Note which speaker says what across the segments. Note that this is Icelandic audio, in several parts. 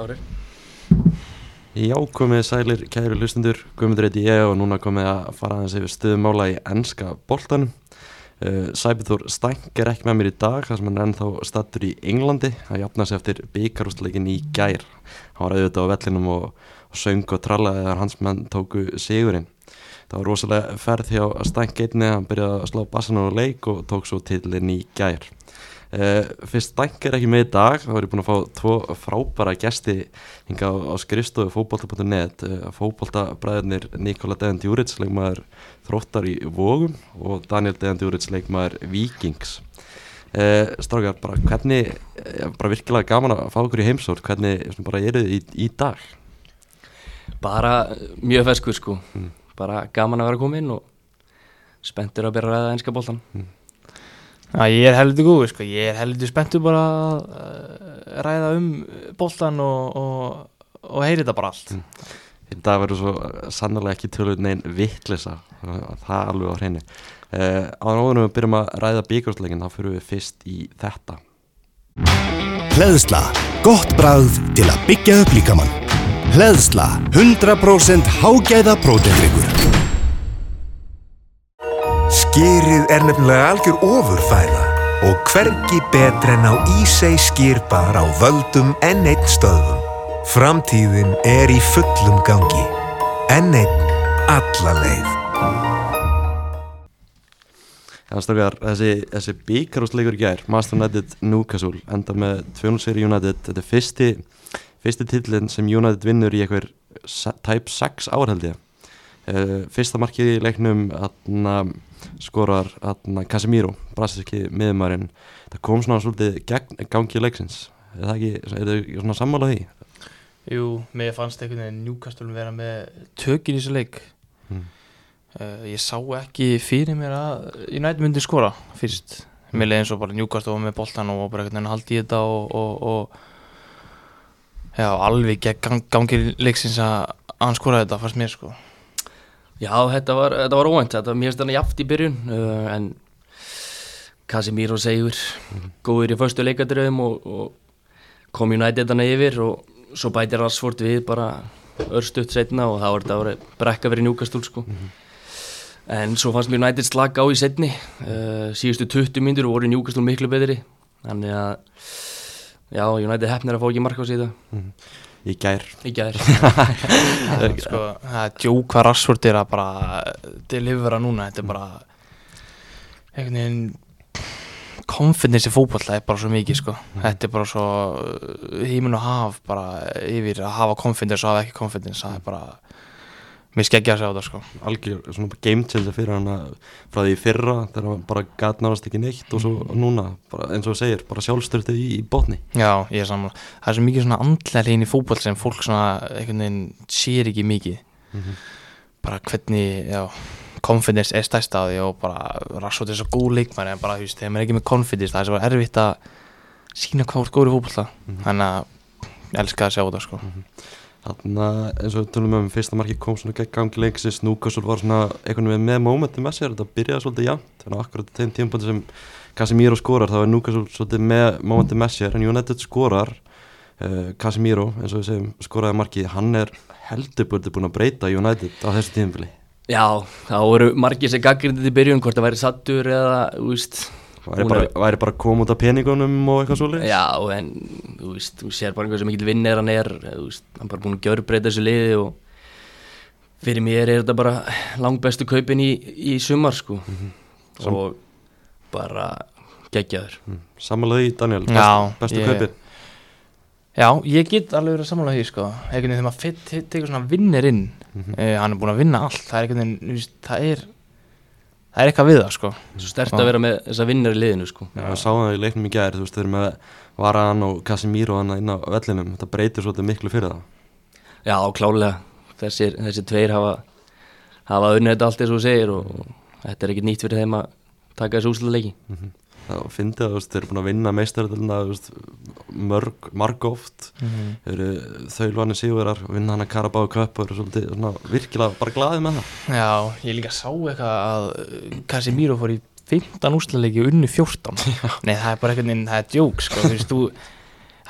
Speaker 1: klárir
Speaker 2: Já, komið sælir kæru hlustundur, Guðmundur heiti ég og núna komið að fara aðeins yfir stöðumála í ennska boltanum. Uh, Sæbjörður Stænk er ekki með mér í dag, þar sem hann er ennþá stattur í Englandi, að jafna sig eftir byggarústleikin í gær. Hann var auðvitað á vellinum og, og söng og trallaði þegar hans menn tóku sigurinn. Það var rosalega ferð hjá Stænk einni, hann byrjaði að slá bassan á leik og tók svo tillin í gær. Uh, fyrst er ekki með í dag þá er ég búin að fá tvo frábæra gesti hinga á, á skrifstofu fókbalta.net uh, fókbaltabræðinir Nikola Dejan Djuric leikmaður þróttar í Vógum og Daniel Dejan Djuric leikmaður Vikings uh, Strákar, bara hvernig bara virkilega gaman að fá okkur í heimsór hvernig bara eru þið í, í dag?
Speaker 1: Bara mjög feskur sko.
Speaker 2: Mm.
Speaker 1: bara gaman að vera komin og spenntur að byrja að ræða einska boltan
Speaker 3: Já, ég er heldur góð, sko. ég er heldur spenntur bara að uh, ræða um boltan og, og, og heyri þetta bara allt.
Speaker 2: Í dag verður svo sannlega ekki tölur neinn vittlisa, það er alveg á hreinu. Uh, á náðunum við byrjum að ræða byggjárstleikin, þá fyrir við fyrst í þetta.
Speaker 4: Hleðsla, gott bragð til að byggja upp líkamann. Hleðsla, 100% hágæða prótendryggur. Skýrið er nefnilega algjör ofurfæða og hvergi betra en á Ísei skýrbar á völdum N1 stöðum. Framtíðin er í fullum gangi. N1 alla leið.
Speaker 2: Já, strákar, þessi, þessi byggjárstleikur í gær, Master United Newcastle, enda með 200 seri United, þetta er fyrsti, fyrsti tillin sem United vinnur í se- tæp 6 ár held ég. Uh, fyrsta markið í leiknum atna, skorar Casemiro, brasiski miðumarinn það kom svona svolítið gegn gangi leiksins er það ekki, er það svona sammála því?
Speaker 3: Jú, mér fannst einhvern veginn Newcastle vera með tökin í þessu leik.
Speaker 2: Mm.
Speaker 3: Uh, ég sá ekki fyrir mér að United myndi skora fyrst. Mér leiði eins og bara Newcastle var með boltan og bara einhvern veginn að halda í þetta og, og, og já, alveg gegn gang, gangi leiksins að að hann skoraði þetta fannst mér sko.
Speaker 1: Já, þetta var, þetta var óvænt, þetta var mjög stanna jaft í byrjun uh, en Casemiro segur góður í förstu leikadröðum og, og kom United þarna yfir og svo bætir Rashford við bara örstutt setna og það var þetta að brekka verið njúkastúl sko. En svo fannst mér United slaka á í setni uh, síðustu 20 myndur voru njúkastúl miklu betri þannig að já, United hefnir að fá ekki marka á þetta
Speaker 2: í gær.
Speaker 1: Í gær.
Speaker 3: Sko, það er djók hvað Rashford er að bara delivera núna, þetta er bara einhvern veginn confidence í fótball er bara svo mikið sko, þetta er bara svo hímun og haf bara yfir að hafa confidence og hafa ekki confidence það er bara, mér skeggja að segja á það sko.
Speaker 2: Algjör svona game changer fyrir hann frá því fyrra þegar hann bara gat náðast ekki neitt og svo núna, bara, eins og þú segir, bara sjálfstörtið í, í botni.
Speaker 3: Já, ég er saman, það er svo mikið svona andlega hrein í fótball sem fólk svona einhvern veginn sér ekki mikið. Bara hvernig, já confidence er stærst á því og bara Rashford er svo góð leikmæri en bara, þú veist, þegar maður er ekki með confidence það er svo erfitt að sína hvað úr góður í fótballa þannig að elska að sjá þetta sko
Speaker 2: Þannig að eins og við tölum um fyrsta marki kom svona gegn gangi leiksins, Núkassul var svona einhvern veginn með mómenti með sér, þetta byrjaði svolítið jæmt, þannig að akkurat þeim tímpandi sem Casemiro skorar, þá er Núkassul svolítið með mómenti með sér, en United skorar, uh, Casemiro, eins og við segjum, skoraði markið, hann er heldur búin að breyta United á þessu tímpili.
Speaker 1: Já, þá voru margir sem gaggrindið í byrjun hvort það væri sattur eða, veist
Speaker 2: Væri bara, væri bara koma út af peningunum og eitthvað svolítið?
Speaker 1: Já, en þú veist, þú sér bara einhver sem mikill vinnir hann er, þú veist, hann er bara búin að gjörbreyta þessu liði og fyrir mér er þetta bara langbestu kaupin í, í sumar, sko
Speaker 2: Sam-
Speaker 1: og bara geggjaður
Speaker 2: Samanlega í Daniel,
Speaker 3: Já,
Speaker 2: best, bestu
Speaker 3: ég-
Speaker 2: kaupið.
Speaker 3: já, ég get alveg verið að sammála því sko einhvern veginn þegar maður tekur svona vinnir inn
Speaker 2: Mhm.
Speaker 3: eh, hann er búin að vinna allt það er einhvern veginn, þú veist, það er það er eitthvað við það sko.
Speaker 1: Svo stert að vera með þessa vinnir í liðinu, sko.
Speaker 2: Já, við sáum það í leiknum í gær, þú veist, þeir eru með Varan og Casemiro hann inn á vellinum, þetta breytir svolítið miklu fyrir það.
Speaker 1: Já, klálega, þessir, þessir tveir hafa hafa unnið þetta allt eins og segir og, þetta er ekkert nýtt fyrir þeim að taka þessu úsluleiki
Speaker 2: Það fyndi að þú veist, þeir eru búin að vinna meistaröldina mörg, marg oft.
Speaker 3: Mhm.
Speaker 2: þeir eru þaulvanir sigurðar vinna hann að Karabáu Cup og eru svolítið svona, virkilega bara glaðið með það.
Speaker 3: Já, ég líka sá eitthvað að Casemiro fór í 15 úrslaleiki og unnu 14 Nei, það er bara einhvern veginn, það er djók sko, þú veist, þú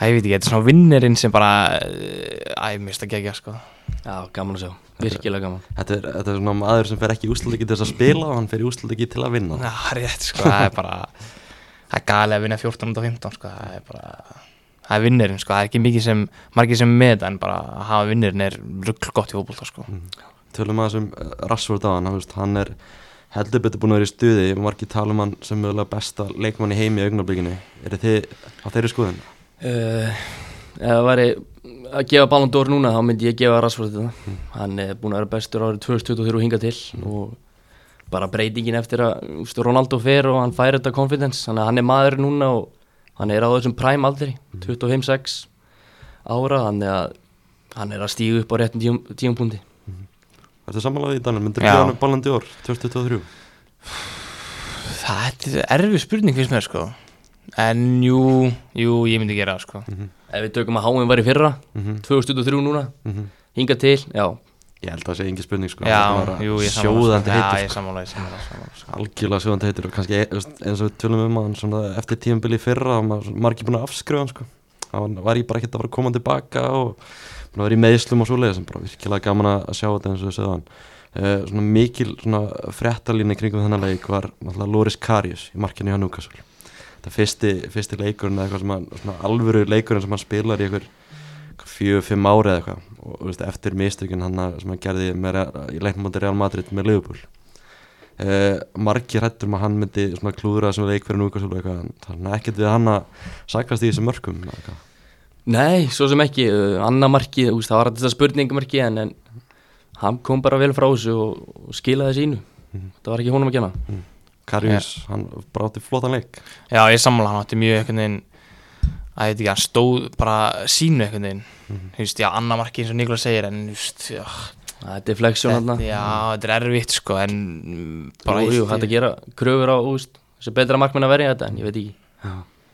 Speaker 3: Það ég veit ekki, þetta er svona vinnerinn sem bara Æ, mér finnst það gegja sko.
Speaker 1: Já, gaman að sjá, virkilega gaman.
Speaker 2: Þetta er, þetta er svona maður sem fer ekki í úsluleiki til þess að spila og hann fer í úsluleiki til að vinna.
Speaker 3: Já, rétt sko, það er bara Það er gali að vinna 14 út af 15 sko Það er bara Það er vinnerinn sko, það er ekki mikið sem Margir sem með en bara að hafa vinnerinn er ruggl gott í fótbolta sko.
Speaker 2: Tölum að þessum Rassvort á hann, hann, veist, hann er heldur betur búin að vera í stuði. Og margir tala um hann sem mögulega besta leikmann í heimi í augnablikinu. Er þið á þeirri skoðun?
Speaker 1: uh, Ef það væri að gefa Ballon d'Or núna þá myndi ég gefa Rashford þetta. Hann er búin að vera bestur árið 2023 og hinga til og bara breytingin eftir að úst, Ronaldo fer og hann fær þetta confidence þannig að hann er maður núna og hann er á þessum prime aldri 25-6 ára þannig að hann er að stígu upp á réttum tíum, tíumpúndi
Speaker 2: Ertu samanlega í Daniel? Myndir
Speaker 3: Já.
Speaker 2: þú gefa hann Ballon d'Or 2023?
Speaker 3: Það er erfið spurning finnst mér sko En jú, jú, ég myndi gera sko
Speaker 1: Ef við tökum að háin var í fyrra
Speaker 2: Mhm.
Speaker 1: 2023 núna,
Speaker 2: Mhm.
Speaker 1: hinga til já,
Speaker 2: Ég held að það sé engin spurning sko.
Speaker 3: Já,
Speaker 2: Hann
Speaker 3: jú, ég
Speaker 2: Sjóðandi
Speaker 3: Já,
Speaker 2: heitur
Speaker 3: ég
Speaker 2: sko.
Speaker 3: sammála, ég sko.
Speaker 2: Algjörlega sjóðandi heitur og kannski eins og við tölum um hann svona, eftir tímabili í fyrra hann svona margir búin að afskrifa hann sko. Hann var ég bara ekkert að fara að koma tilbaka og búin að vera í meðslum og svoleiðis sem bara virkilega gaman að að sjá þetta eins og við sögðum hann uh, svona mikil fréttalínu kringum þennan leik var Loris Karius í markinu hjá Newcastle. Þetta fyrsti, fyrsti leikurinn eða eitthvað sem hann alvöru leikurinn sem hann spilar í einhver fjögur, fimm ári eða eitthvað og þú veist, eftir mistökun hann að- sem hann gerði með, í leiknum móti Real Madrid með Liverpool uh, margir hættur um að hann myndi svona klúðra þessum leik fyrir það er svona ekkert við hann að sakast í þessum mörkum eða eitthvað.
Speaker 1: Nei, svo sem ekki, uh, annar veist, það var þetta spurningamarki en, en hann kom bara vel frá þessu og, og skilaði sínu.
Speaker 2: Mhm.
Speaker 1: Það var ekki honum að kenna.
Speaker 2: Karius, hann brátti flottan leik
Speaker 3: Já, ég sammála, hann átti mjög einhvern veginn að ekki, hann stóð bara sínu einhvern veginn
Speaker 2: Mhm.
Speaker 3: Þú veist, já, annar marki eins og Niklas segir en, þú veist, já,
Speaker 1: Þetta er
Speaker 3: þetta,
Speaker 1: hann.
Speaker 3: já, þetta er erfitt sko en mm, bara
Speaker 1: Jú, jú, hætti að gera kröfur á, veist, þessi betra markmenn að verja þetta, en ég veit ekki.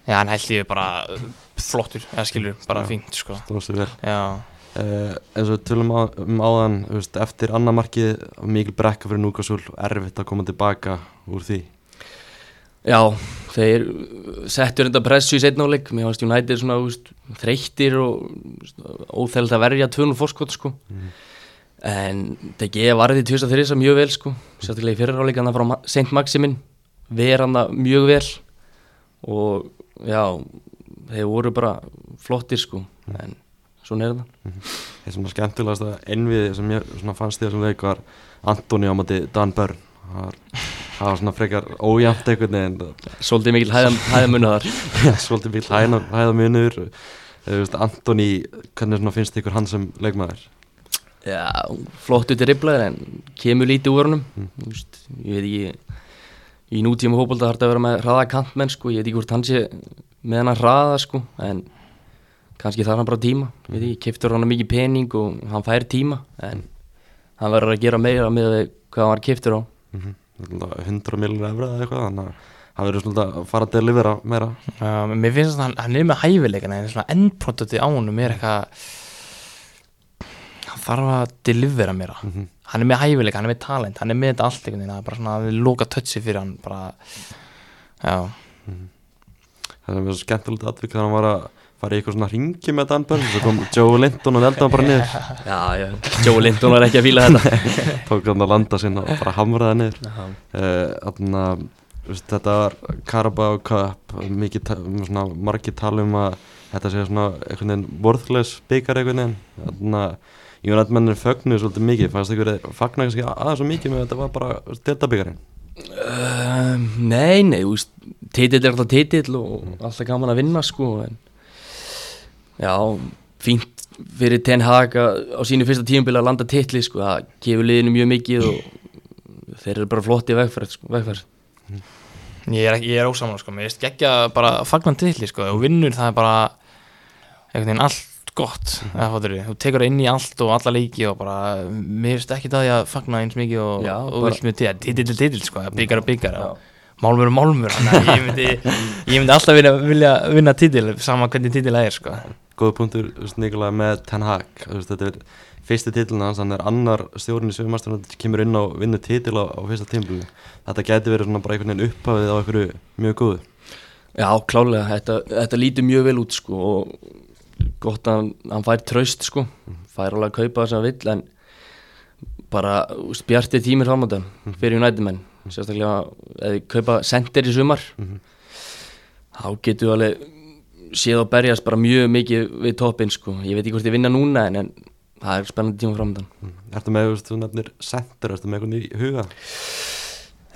Speaker 3: Já, hann held ég bara uh, flottur, eða skilur, bara
Speaker 2: Já.
Speaker 3: fínt sko
Speaker 2: stóðst við vel
Speaker 3: Já,
Speaker 2: uh, eins og tölum á, um áðan þú veist, eftir annar markið mikil brekka fyrir Newcastle erfitt að koma tilbaka úr því
Speaker 1: Já, þeir settur þetta pressu í setnáleik, mér fannst United svona, þú veist, þreyttir og óþægild að verja 200 fórskot, sko.
Speaker 2: Mhm.
Speaker 1: En DG varði tvist að þrisa mjög vel, sko. Sérstaklega í fyrirráleik hann frá Saint Maximin, ver hann það mjög vel og já, þeir voru bara flottir, sko. En svona er það.
Speaker 2: Það er svona skemmtilegast að einvið sem ég fannst í þessum leik var Antoni á mati Dan Börn það var, það svona frekar ójæmt einhvern veginn.
Speaker 1: Svolítið mikil hæðamunna þar.
Speaker 2: svolítið bíl hæða, hæða munur Antoni, hvernig finnst ykkur hann sem leikmaður?
Speaker 1: Já, flottu dribblaður en kemur lítið úr honum.
Speaker 2: Mm.
Speaker 1: Þú veist, ég veit ekki í nútíma hópólda þarf þetta að vera með hraða kantmenn sko, ég veit ekki hvort hann sé með hann hraða sko, en kannski þarf hann bara tíma, ég veit ekki, keftur hann mikið pening og hann fær tíma en hann verður að gera meira með hvað hann var keftur á
Speaker 2: Mm 100 miljonur efra eða eitthvað þannig að hann verður svona að fara að delivera meira.
Speaker 3: Já, mér finnst að hann, hann er með hæfileikana en svona endproduktið á honum er eitthvað hann þarf að delivera meira.
Speaker 2: Mm -hmm.
Speaker 3: hann er með hæfileika, hann er með talent, hann er með þetta allt einhvern veginn, það er bara svona að loka tötsi fyrir hann bara, já.
Speaker 2: Það er mjög skemmtilegt atvik þegar hann var að fara í eitthvað svona ringi með Dan Börn svo kom Joe Linton og nelda hann bara niður.
Speaker 1: Já, já, Joe Linton var ekki að fíla þetta.
Speaker 2: Tók hann að landa sinna og bara hamraði niður.
Speaker 1: Já.
Speaker 2: uh, þannig að þetta var Carabao Cup mikið, svona, margir tala um að þetta sé svona einhvern veginn worthless byggar einhvern veginn. Þannig að ég var að mennir fögnuð svolítið mikið. Fannst ykkur fagnar kannski aðeins svo mikið með þetta var bara deltabyggarinn
Speaker 1: Um, nei, nei, þú veist, titill er alltaf titill og alltaf gaman að vinna sko en já, fínt fyrir Ten Hag að- á sínu fyrsta tímabili að landa titli sko, það gefur liðinu mjög mikið og þeir eru bara flotti vegferð, sko, vegferð.
Speaker 3: ég er, ekki- ég er ósamála sko, mér finnst geggja bara fagnan tilli sko, og vinnur það er bara einhvern veginn allt gott fattur þú tekur það inn í allt og alla leiki og bara, mér finnst ekki það að fagna eins mikið og, og vilt með til, titill titill sko, byggar og byggar og málmur og málmur, að ég myndi ég myndi alltaf vilja, vilja vinna titil sama hvernig titil það er sko
Speaker 2: góða punktur Nikola með Ten Hag. Þetta er fyrsti titilin hans hann er annar stjórn í sögumastur kemur inn á vinnu titil á, á fyrsta tímabili. Þetta gæti verið svona bara einhvern veginn upphafið á einhverju mjög góðu.
Speaker 1: Já, klálega, þetta, þetta lítur mjög vel út sko og gott að hann, hann fær tröst sko, fær alveg að kaupa það sem hann vill en bara úst, bjarti tímir framöndan fyrir United menn, sérstaklega eða kaupa sendir í sumar. Þá getur við alveg séð og berjast bara mjög mikið við toppinn sko, ég veit ekki hvort ég vinna núna en, en það er spennandi tíma framöndan
Speaker 2: Ertu með, þú nefnir sendur, ertu með eitthvað í huga?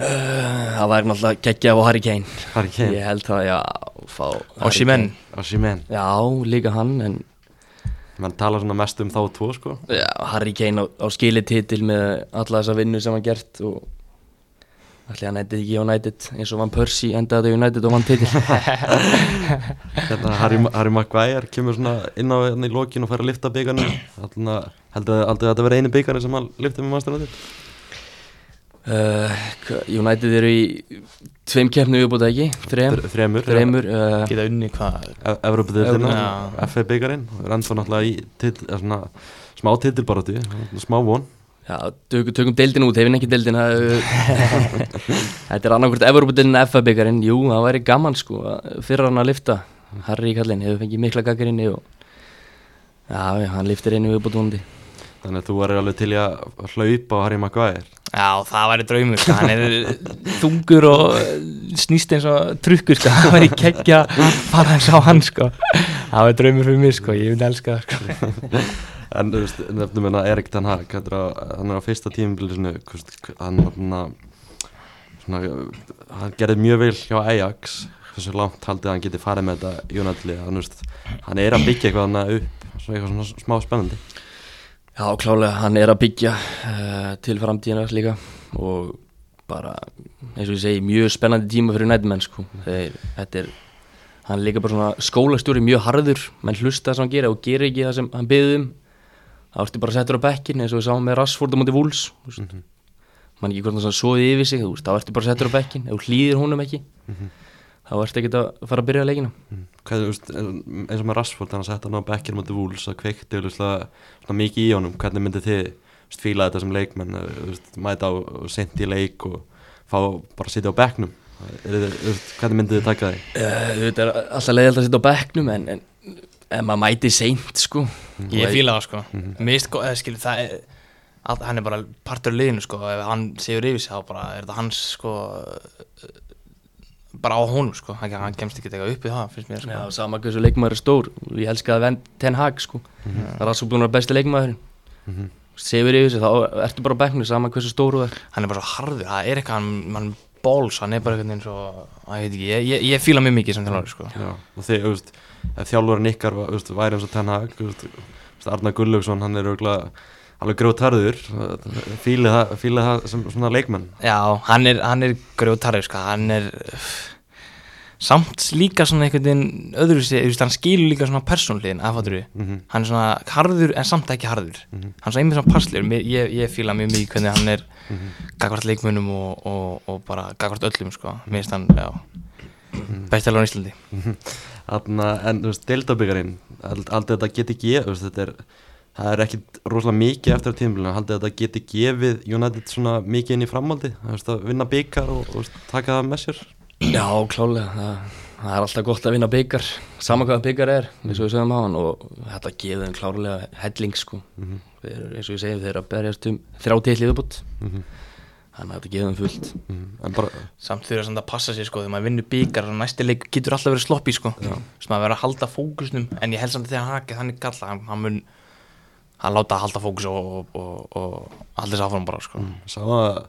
Speaker 1: Uh, það væri náttúrulega geggja á Harry Kane.
Speaker 2: Harry Kane,
Speaker 1: Ég held það, já, fá
Speaker 3: Á Simen
Speaker 2: á Simen
Speaker 1: Já, líka hann, en
Speaker 2: Menn tala svona mest um þá tvo, sko.
Speaker 1: Já, Harry Kane á, á skili titil með alla þessa vinnu sem hann gert og ætli hann endið ekki United eins og Van Persie endaði United og vann titil.
Speaker 2: Hérna, Harry, Harry Maguire kemur svona inn á hérna í lokin og fær að lifta byggarnir Þarna, heldur að þetta verið eini byggarnir sem hann lifti með mannstæðan
Speaker 1: uh, United eru í tveim keppnu viðbúta ekki, þrem,
Speaker 2: Þremur
Speaker 1: þremur uh,
Speaker 3: Geta unni hvað?
Speaker 2: Evrópadeildina,
Speaker 3: Já.
Speaker 2: FA byggarinn og er ennþá náttúrulega í titil, eða svona, smá titilbaróttu, smá von
Speaker 1: Já, tökum, tökum deildin út, hefinn ekki deildina Þetta er annarkvort Evropadeildin FA byggarinn, jú, það væri gaman sko fyrir hann að lifta Harry Kallin hefur fengið mikla gaggarinni og já, hann liftir einu viðbútundi
Speaker 2: Þannig að þú var alveg til í að hlaupa á Harry Maguire
Speaker 3: Já, það væri draumur sko. Hann er þungur og snýst eins og trukkur sko. Það væri kekkja bara eins á hann sko. Það væri draumur fyrir mig sko. Ég myndi elska það sko.
Speaker 2: En þú veist, nefnum hérna Erik Ten Hag hann er á, hann er fyrsta tímabili svona, hvist, hann, svona, hann gerði mjög vel hjá Ajax hversu langt haldið að hann geti farið með þetta Jónalli, hann, hann er að byggja eitthvað hann upp, svona eitthvað svona smá spennandi
Speaker 1: Já, klálega, hann er að byggja uh, til framtíðina líka og bara, eins og ég segi, mjög spennandi tíma fyrir nætmenn sko. Þeir, þetta er, hann er líka bara svona skólastjóri mjög harður, menn hlusta það sem hann gera og gera ekki það sem hann byggði um. Þá ertu bara settur á bekkin eins og við sáum með Rashford á móti Wolves mm -hmm. mann ekki hvort hann svoði yfir sig þú veist, þá ertu bara settur á bekkin, ef þú hlýðir honum ekki þá ertu ekki að fara að byrja að leikina
Speaker 2: Hvað, þú veist, eins og með Rashford hann að setja hann á bekkir mútið Wolves að kveikti svona mikið í honum hvernig myndið þið þú veist, fíla þetta sem leikmenn eh, veist, mæta á sent í leik og fá bara að sitja á bekknum Er hvernig myndið þið taka því?
Speaker 1: uh, þetta er alltaf leiðilegt að sitja á bekknum en, en, en maður mæti seint sko
Speaker 3: Ég fíla það sko. Mér finnst, sko, eða skilur, það er, all, hann er bara partur af liðinu sko. Ef hann séur yfir sig þá bara er það hans sko, bara á honum sko. Hann, hann kemst ekki eitthvað upp í það, finnst mér sko.
Speaker 1: Já, sama hversu leikmaður er stór ég elska að vend Ten Hag sko það er alltaf búin að vera besti leikmaðurinn mm -hmm. sefur yfir sig, þá ertu bara á bekknu sama hversu stór þú er
Speaker 3: hann er bara svo harður, það er eitthvað hann, hann bóls, hann er bara eitthvað eins og að, ég, veit ekki, ég, ég, ég fíla mjög mikið sem þjálfari sko.
Speaker 2: Já, og þið, þú veist, þjálfurinn ykkar þú veist, væri eins og Ten Hag, þú veist, Arnar Gullaugsson, hann er auðvitað alveg grótarður, fílið það, sem svona leikmenn.
Speaker 3: já, hann er, er grjótarður sko. hann er samt líka svona einhvern veginn öðru sig, hann skilur líka svona persónliðin aðfattur við,
Speaker 2: Mhm.
Speaker 3: hann er svona harður en samt ekki harður, hann er svona einmitt svona passlegur, ég, ég fíla mjög mikið hvernig hann er gagvart leikmunum og, og, og bara gagvart öllum sko, mér finnst hann, já bestjálfur á Íslandi.
Speaker 2: Þarna, en þú veist, deildabyggarinn, aldrei þetta geti gefið, þú veist, þetta er, það er ekkit rosalega mikið eftir á tímulinu, haldið þetta geti gefið United svona mikið inn í veist, að vinna byggar og, og taka það með sér.
Speaker 1: Já, klálega, það, það er alltaf gott að vinna byggar sama hvað byggar er, eins og við sögum á hann og þetta gefið þeim klárlega helling sko. Þeir, eru, eins og við segjum, þeir eru að berjast um þrjá til liðbútt þannig að þetta gefið þeim fullt.
Speaker 2: Mhm. En bara,
Speaker 3: samt þurfa samt að passa sér sko þegar maður vinnur byggar og næsti leik getur alltaf verið sloppy sko. Þess maður verður að halda fókusnum en ég held samt að þegar hann hann, hann hann láta að halda fókus og, og, og, og halda þess áfram bara sko.
Speaker 2: Sá að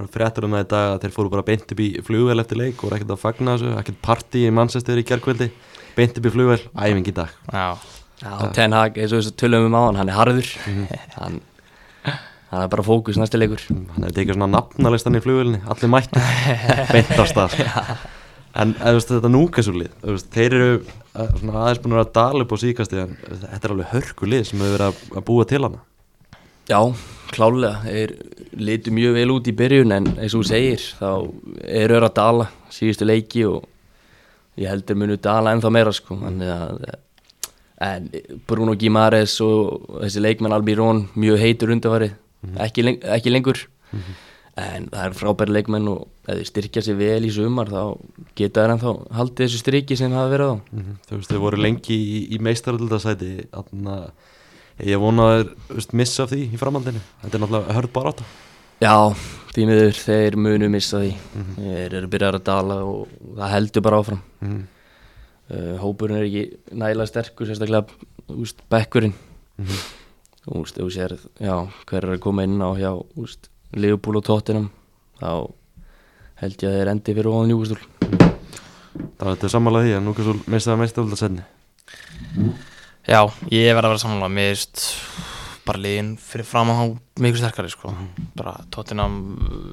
Speaker 2: er fréttur um það í dag að þeir fóru bara beint upp í flugvel eftir leik og voru ekkert að fagna þessu, ekkert partí í Manchester í gerkvöldi, beint upp í flugvel, æfing í dag.
Speaker 3: já,
Speaker 1: Já, Ten Hag, eins og þessu tölum um á hann, hann er harður. Hann, hann er bara fókus næsti leikur.
Speaker 2: Hann hefði tekið svona nafnalistan í flugvelni, allir mætti, beint á stað. En þú veist, þetta núkasúlið, þeir eru eh, aðeins búin að dala upp á síkasti en þetta er alveg hörkulið sem hefur verið að, búa til hana.
Speaker 1: Já, klálega, þeir litu mjög vel út í byrjun en eins og þú segir, þá eru að dala síðustu leiki og ég heldur munu dala ennþá meira sko, að en Bruno Guimaraes og þessi leikmenn Albirón mjög heitur undarfarið, ekki, leng ekki lengur en það er frábæri leikmenn og ef þið styrkja sér vel í sumar þá geta þær ennþá haldið þessu striki sem það hafa verið á.
Speaker 2: Mhm. Þú veist, þau voru lengi í, í meistaröldasæti ég vona að þú veist, missa af því í framhaldinu. Þetta er náttúrulega hörð bara átta
Speaker 1: Já, því miður þeir munu missa því.
Speaker 2: Mhm.
Speaker 1: þeir eru byrjar að dala og það heldur bara áfram.
Speaker 2: Mm
Speaker 1: uh, hópurinn er ekki nægilega sterkur sérstaklega úst, bekkurinn.
Speaker 2: -hmm.
Speaker 1: og úst, ef þú sér já, hver er að koma inn á hjá úst, Liverpool og Tottenham þá held ég að þeir endi fyrir ofan Júkustúl
Speaker 2: Það er þetta sammála því að nú kannski mistaði meistaröldasæti
Speaker 3: Já, ég verð að vera samanlega Mér veist bara liðin fyrir fram að há miklu sterkari sko. bara Tottenham,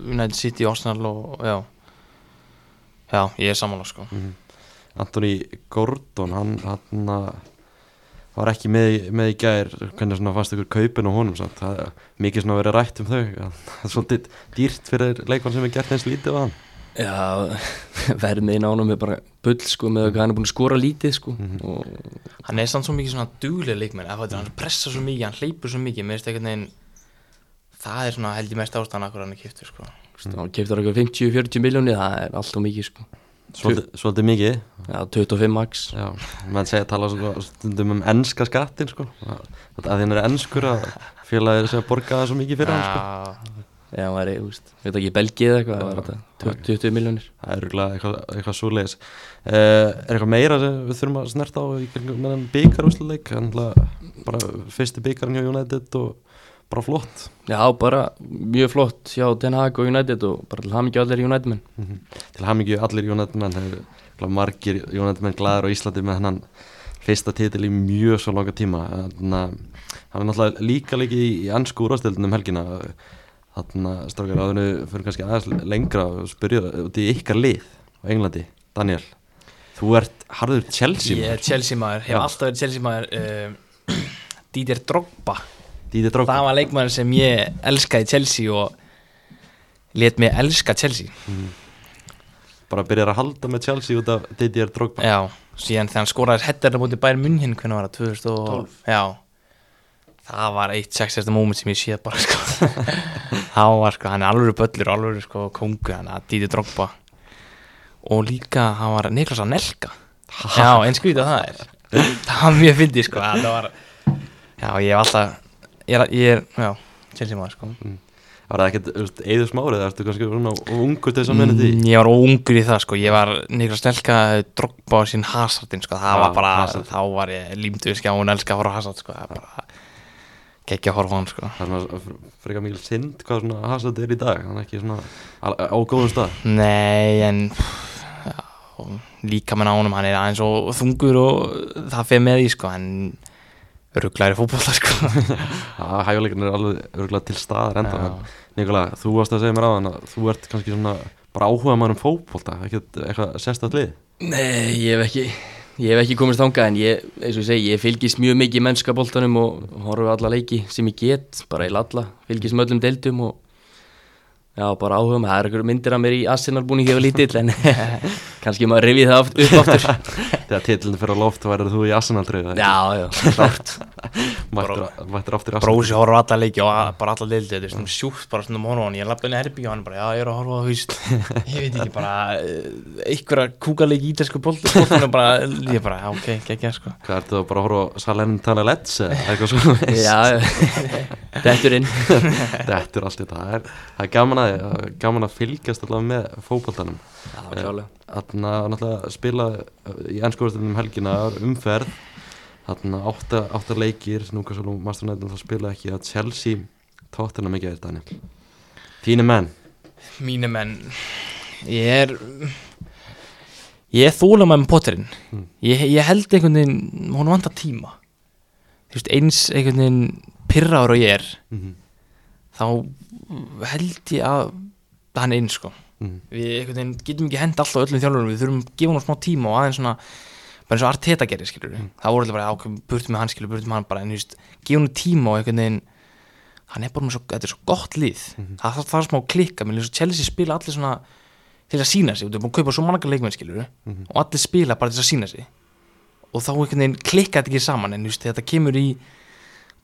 Speaker 3: United City, Arsenal og já Já, ég er samanlega sko.
Speaker 2: Mhm. Anthony Gordon hann, hann uh, var ekki með, með í gær hvernig svona fannst ykkur kaupin á honum samt. það er mikið svona verið rætt um þau það er svolítið dýrt fyrir leikmann sem er gert eins lítið á hann
Speaker 1: Já, vermiðin ánum er bara bull sko með að hann er búin að skora lítið sko
Speaker 2: Mhm.
Speaker 1: og
Speaker 3: Hann er samt svo mikið svona duglega leikmenn hann pressa svo mikið, hann hleypur svo mikið mér veist einhvern veginn það er svona held ég mest ástæðan akkur hann er kiptur sko.
Speaker 1: mm. hann keftur eitthvað 50-40 miljónir það er alltaf mikið sko
Speaker 2: svolítið, mikið.
Speaker 1: Já, 25 max.
Speaker 2: Já, menn segja tala svona stundum um enska skattin sko. að því hann er enskur að félagið sé að borga það svo mikið fyrir hann sko.
Speaker 3: Já,
Speaker 1: Já, hann væri, úst, veit ekki, Belgið eða eitthvað, það þetta 20, 20 miljónir
Speaker 2: það er örugglega eitthvað, eitthvað svoleiðis. Uh, er eitthvað meira sem við þurfum að snerta á með byggarúsleik bara fyrsti byggarinn hjá United og bara flott.
Speaker 1: Já, bara mjög flott hjá Den Haag og United og bara til hamingju allir United menn
Speaker 2: Mhm. til hamingju allir United menn það eru margir United menn glæður á Íslandi með hennan fyrsta titil í mjög svo langa tíma. Þannig að hann er náttúrulega líka líki í, í ansku úrvastildin um helgina. Þannig að strákar áðurnu fyrir kannski aðeins lengra og spyrja út í ykkar lið á Englandi. Daniel, þú ert harður Chelsea
Speaker 3: ég er Chelsea maður, hef
Speaker 2: Já.
Speaker 3: alltaf verið Chelsea maður uh, Didier Drogba.
Speaker 2: Díði Drók
Speaker 3: það var leikmaður sem ég elskaði Chelsea og let mig elska Chelsea.
Speaker 2: Bara byrjar að halda með Chelsea út af Díði Drók
Speaker 3: Já, síðan þegar hann skoraði hettarna mútið bæri munn hinn, hvernig var það, 2012 Já, það var eitt sextasta moment sem ég séð bara sko. Það var sko, hann er alveg böllur, alveg sko kongu, hann að Díti Drogba. Og líka, hann var Niklas Anelka. Já, eins skvítið það er. Það var mjög fyndið sko, það var Já, ég hef alltaf, ég er, ég er já, Chelsea maður sko.
Speaker 2: Var það ekkert eða smárið, ertu kannski svona ungur til þess að menna því?
Speaker 3: Mm, Ég var ungur í það sko, ég var Niklas Nelka Drogba á sín Hazardin sko, það
Speaker 2: Já,
Speaker 3: var bara,
Speaker 2: Hazard.
Speaker 3: þá var ég límdu skjá og elska að horfa á Hazard sko, það er bara geggja að horfa á hann sko.
Speaker 2: Það er svona frekar mikil synd hvað svona Hazard er í dag. Hann er ekki svona á, á góðum stað.
Speaker 3: Nei, en já, líka með nánum, hann er aðeins og þungur og það fyrir með því sko, en rugglæri fótbolta sko.
Speaker 2: Já, hæguleikin er alveg örgulega til staðar enda Nikola, þú varst að segja mér á hann að þú ert kannski svona bara áhuga maður um fótbolta ekkert eitthvað sérstætt lið?
Speaker 1: Nei, ég hef ekki ég hef ekki komist þangað en ég, eins og ég segi, ég fylgist mjög mikið í mennska boltanum og horfa á alla leiki sem ég get, bara í alla fylgist með öllum deildum og já, bara áhuga með, það er einhverjum myndir af mér í Arsenal búin ekki kannski maður rifið það oft, upp aftur.
Speaker 2: Þegar titillin fyrir á loft værið þú í Arsenal treyðu
Speaker 1: Já, já, klárt.
Speaker 2: Mættir, aftur í Arsenal.
Speaker 3: Brósi horfa á alla leiki og að- bara alla leildi þetta er svona sjúkt bara svona hann. Ég lappa inn í herbi og hann bara já ég er að horfa á húst ég veit ekki bara eh, einhverja kúkaleik í ítalsku boltinu og bara ég bara já, ok, geggja sko.
Speaker 2: Hvað ertu bara að horfa á Salernitana Let's eða eitthvað svona
Speaker 1: Já, dettur inn
Speaker 2: þetta er allt þetta. Það er, það er gaman að, gaman að fylgjast allavega með fótboltanum.
Speaker 1: Já, klálega
Speaker 2: spila í ennskóðastunum helgina umferð. Átta, átta leikir Núkasól og Master United það spila ekki að Chelsea tóttina mikið er Daniel. Þínu menn?
Speaker 3: Mínu menn ég er ég er þóla með potterinn.
Speaker 2: Mm.
Speaker 3: ég, ég held einhvern veginn hún vantar tíma. Veist eins einhvern veginn pyrraður og ég er
Speaker 2: mm -hmm.
Speaker 3: þá held ég að hann eins sko
Speaker 2: Mm.
Speaker 3: við veginn getum ekki hend alltaf öllum þjálfurum við þurfum að gefa hann smá tíma og aðeins svona bara eins og Arteta gerir skilur
Speaker 2: Mm.
Speaker 3: það voru alltaf bara ákveðum burtum með hann skilur burtum með hann bara en þú veist gefa hann tíma og einhvern veginn hann er bara með svo, þetta er svo gott lið
Speaker 2: Mhm.
Speaker 3: það þarf það smá klikka mér finnst Chelsea spila allir svona til að sína sig, þú er búin að kaupa svo marga leikmenn skilur
Speaker 2: Mhm.
Speaker 3: og allir spila bara til að sína sig og þá einhvern veginn klikka þetta ekki saman en þú veist þetta kemur í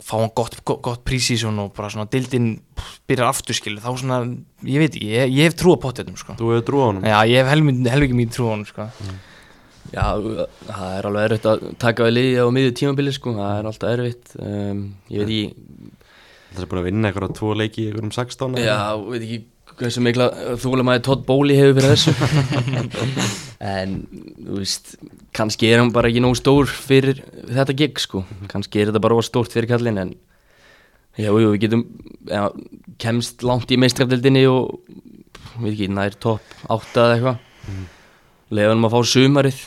Speaker 3: fá hann gott, gott, gott prísísón og bara svona dildin byrjar aftur skilu þá svona, ég veit ekki, ég, ég hef trú á pottetum sko.
Speaker 2: Þú hefur trú á honum
Speaker 3: Já, ég hef helmingi mín trú á hann sko.
Speaker 1: Já, það er alveg erfitt að taka við liði á miðju tímabili sko, það er alltaf erfitt um, Ég veit ekki,
Speaker 2: Það er búin að vinna eitthvað tvo leiki í einhverjum 16 eða?
Speaker 1: já, veit ekki hversu mikla þúlum að Todd Bóli hefur fyrir þessu. En, þú veist, kannski er hann bara ekki nóg stór fyrir þetta gig sko. Kannski er þetta bara stórt fyrir kallin en Já, jú, við getum, já, kemst langt í meistrafdeldinni og, veit ekki, nær topp átta eða eitthvað. Mm. Leðanum að fá sumarið,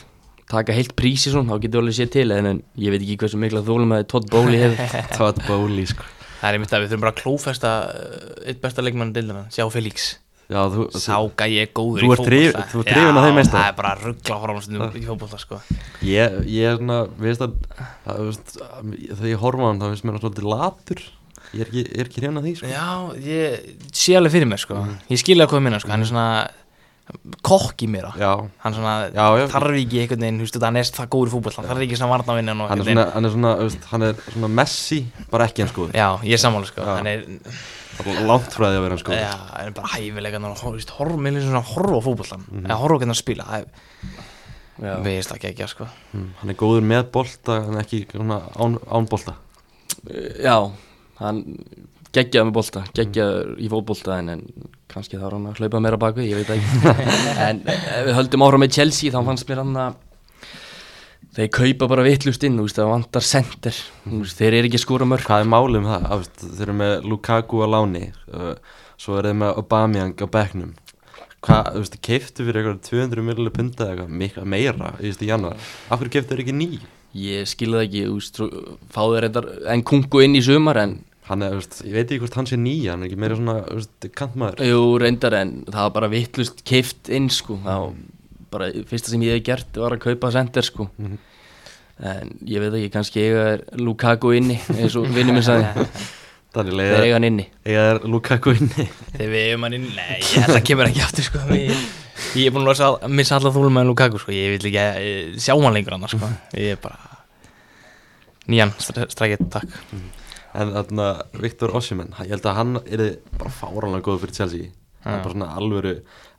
Speaker 1: taka heilt prísi svona, þá getur við alveg séð til en, en ég veit ekki hversu mikla þólum að Todd Bóli hefur.
Speaker 2: Todd Bowley sko
Speaker 3: Það er einmitt að við þurfum bara að klófesta uh, eitt besta leikmann dildina, sjá Felix
Speaker 2: Já, þú,
Speaker 3: Sá gæi er góður í fótbolta.
Speaker 2: þú ert drifinn af þeim meistara.
Speaker 3: Já, það er bara að ruggla horfum í fótbolta sko.
Speaker 2: Ég, ég er svona, að, að veist, að þegar ég horfa hann þá finnst mér hann svolítið latur Ég er ekki, ég er ekki hérna því sko
Speaker 3: Já, ég sé alveg fyrir mér sko. Ég skilja hvað ég minna sko. Hann er svona kokk í mér
Speaker 2: Já,
Speaker 3: Hann svona
Speaker 2: Já, já.
Speaker 3: þarf ekki einhvern veginn, veist, hann er það góður í fótbolta Hann þarf ekki svona varnavinna og
Speaker 2: hann er hann er svona, hann er svona Messi, bara ekki hans góður
Speaker 3: Já, ég er sammála sko.
Speaker 2: Já.
Speaker 3: Hann er,
Speaker 2: er langt frá því að vera hans góður
Speaker 3: já, hann er bara hæfilega mér er svona horf á fótboltan Eða horf á hvernig hann spila er veist ekki ekki sko.
Speaker 2: Mm, Hann er góður með bolta, en ekki svona án, án bolta
Speaker 1: Já, hann geggjaði með bolta, geggjaði í fótbolta en, en kannski þarf hann að hlaupa meira bakvið, ég veit ekki. En ef við höldum áfram með Chelsea þá fannst mér hann að þeir kaupa bara vittlust inn, það vantar veist, þeir eru ekki að skora mörg
Speaker 2: Hvað er málið um það? Þeir eru með Lukaku á láni uh, Svo er þeir með Aubameyang á bekknum. Hvað, þú veist, keiftu fyrir eitthvað 200 millir punta eitthvað mikla meira í januar Af hverju keiftu þeir ekki ný?
Speaker 1: ég skilði ekki, þú veist, fáðu þeir en kungu inn í sumar en
Speaker 2: Hann er, þú veist, ég veit ekki hvort hann sé ný Hann er ekki meira svona, veist, kantmaður.
Speaker 1: Jú, reyndar en það var bara vittlust keift inn, sko, þá bara fyrsta sem ég hef gert var að kaupa center, sko.
Speaker 2: Mhm.
Speaker 1: en ég veit ekki, kannski eiga er Lukaku inni, eins og vinnum minn sagði.
Speaker 2: Þannig
Speaker 1: þeir
Speaker 2: leiða
Speaker 1: eiga hann inni.
Speaker 2: eiga er Lukaku inni.
Speaker 3: Þegar við hefum hann inn Nei, ég að það kemur ekki aftur sko. ég, ég er búin að losa- missa alla þúlum með Lukaku sko. Ég vil ekki eh, sjá hann lengur annars sko. Ég er bara Nýjan, strækið, takk
Speaker 2: En þarna, Viktor Ossiman Ég held að hann er bara fáranlega góð fyrir Chelsea. Hann er bara svona alvöru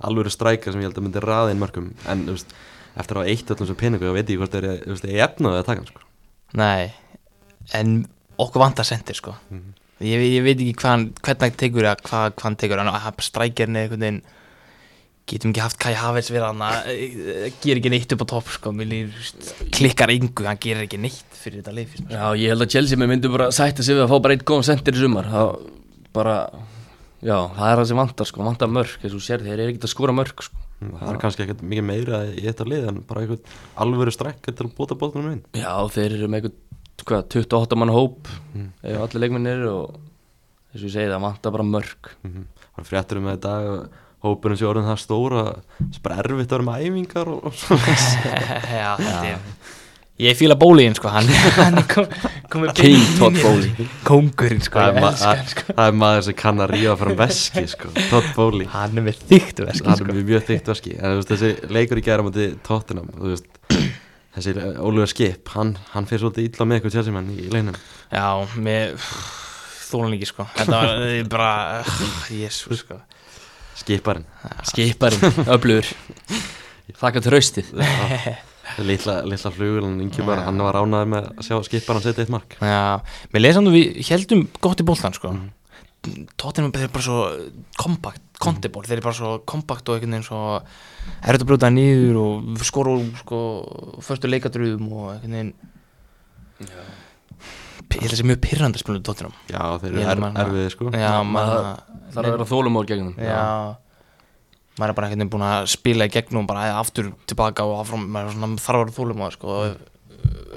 Speaker 2: alvöru strækar sem ég held að myndi raða inn mörgum En, þú veist, eftir að hafa eitt öllum sem peningu Þá veit ég hvort þeir eru, þú veist, ég efnaði að taka hann, sko.
Speaker 3: Nei, en okkur vantar sendir sko. ég, ég veit ekki hvað hann, hvernig hann tekur eða hvað, hann tekur. Hann strækjarni veginn getum ekki haft Kai Havertz við hann að gera ekki neitt upp á topp sko. Klikkar yngu hann gerir ekki neitt fyrir þetta leif
Speaker 1: Já, ég held að Chelsea með myndu bara sætta sig við að fá bara eitt góðan sendir í sumar það bara, já, það er það sem vantar sko, vantar mörg, eins og þú sér, þeir eru ekkert að skora mörg sko.
Speaker 2: Það er kannski ekkert mikið meira í þetta lið En bara eitthvað alvöru strækar til að bóta bóttunum inn
Speaker 1: Já, þeir eru með eitthvað, hvað, 28 mann hóp ef allir leikmennir og eins og ég segi, það vantar bara mörg
Speaker 2: Mhm. Það var fréttur um þetta Hópurinn sé orðin það stóra Það er bara erfitt að vera með æfingar og, og svona.
Speaker 3: Já, þetta er Ég fíla bóliðin sko, hann, hann er kom, komið
Speaker 1: King Todd
Speaker 3: inn í-
Speaker 1: Bowley.
Speaker 3: Kóngurinn sko,
Speaker 2: það, er
Speaker 3: ég
Speaker 2: ma
Speaker 3: elska hann sko.
Speaker 2: það, er maður sem kann að ríða fram veski sko. Todd Bowley
Speaker 3: Hann er með þyktu veski
Speaker 2: hann
Speaker 3: sko.
Speaker 2: er með mjög þykkt veski. En þú veist, þessi leikur í gæra mútið Tottenham þú veist, þessi Ólívar Skip hann, hann fyrir svolítið illa með eitthvað tjálsimann í leinum
Speaker 3: Já, með þólan ekki sko. Þetta var bara, jésu sko
Speaker 2: Skiparinn
Speaker 1: skiparinn, öflugur. Þakka tröstið
Speaker 2: litla, litla flugulan Ingi bara hann var ánæður með að sjá Skiparinn setja eitt mark.
Speaker 3: Já, samt að við heldum gott í boltan sko. Tottenham er bara svo kompakt, kontiból, þeir eru bara svo kompakt og einhvern veginn svo er þetta að brjóta nýður og skora úr sko förstu leikadröðum og einhvern veginn ég held að það sé mjög pyrrandi að spila um Tottenham.
Speaker 2: Já þeir eru er,
Speaker 3: man það.
Speaker 2: erfiði sko.
Speaker 3: Já, maður
Speaker 1: það er að vera þólumór gegnum.
Speaker 3: Já. Maður er bara veginn búin að spila í gegnum bara aftur tilbaka og áfram. Maður er svona þarf að vera þólum á það sko ef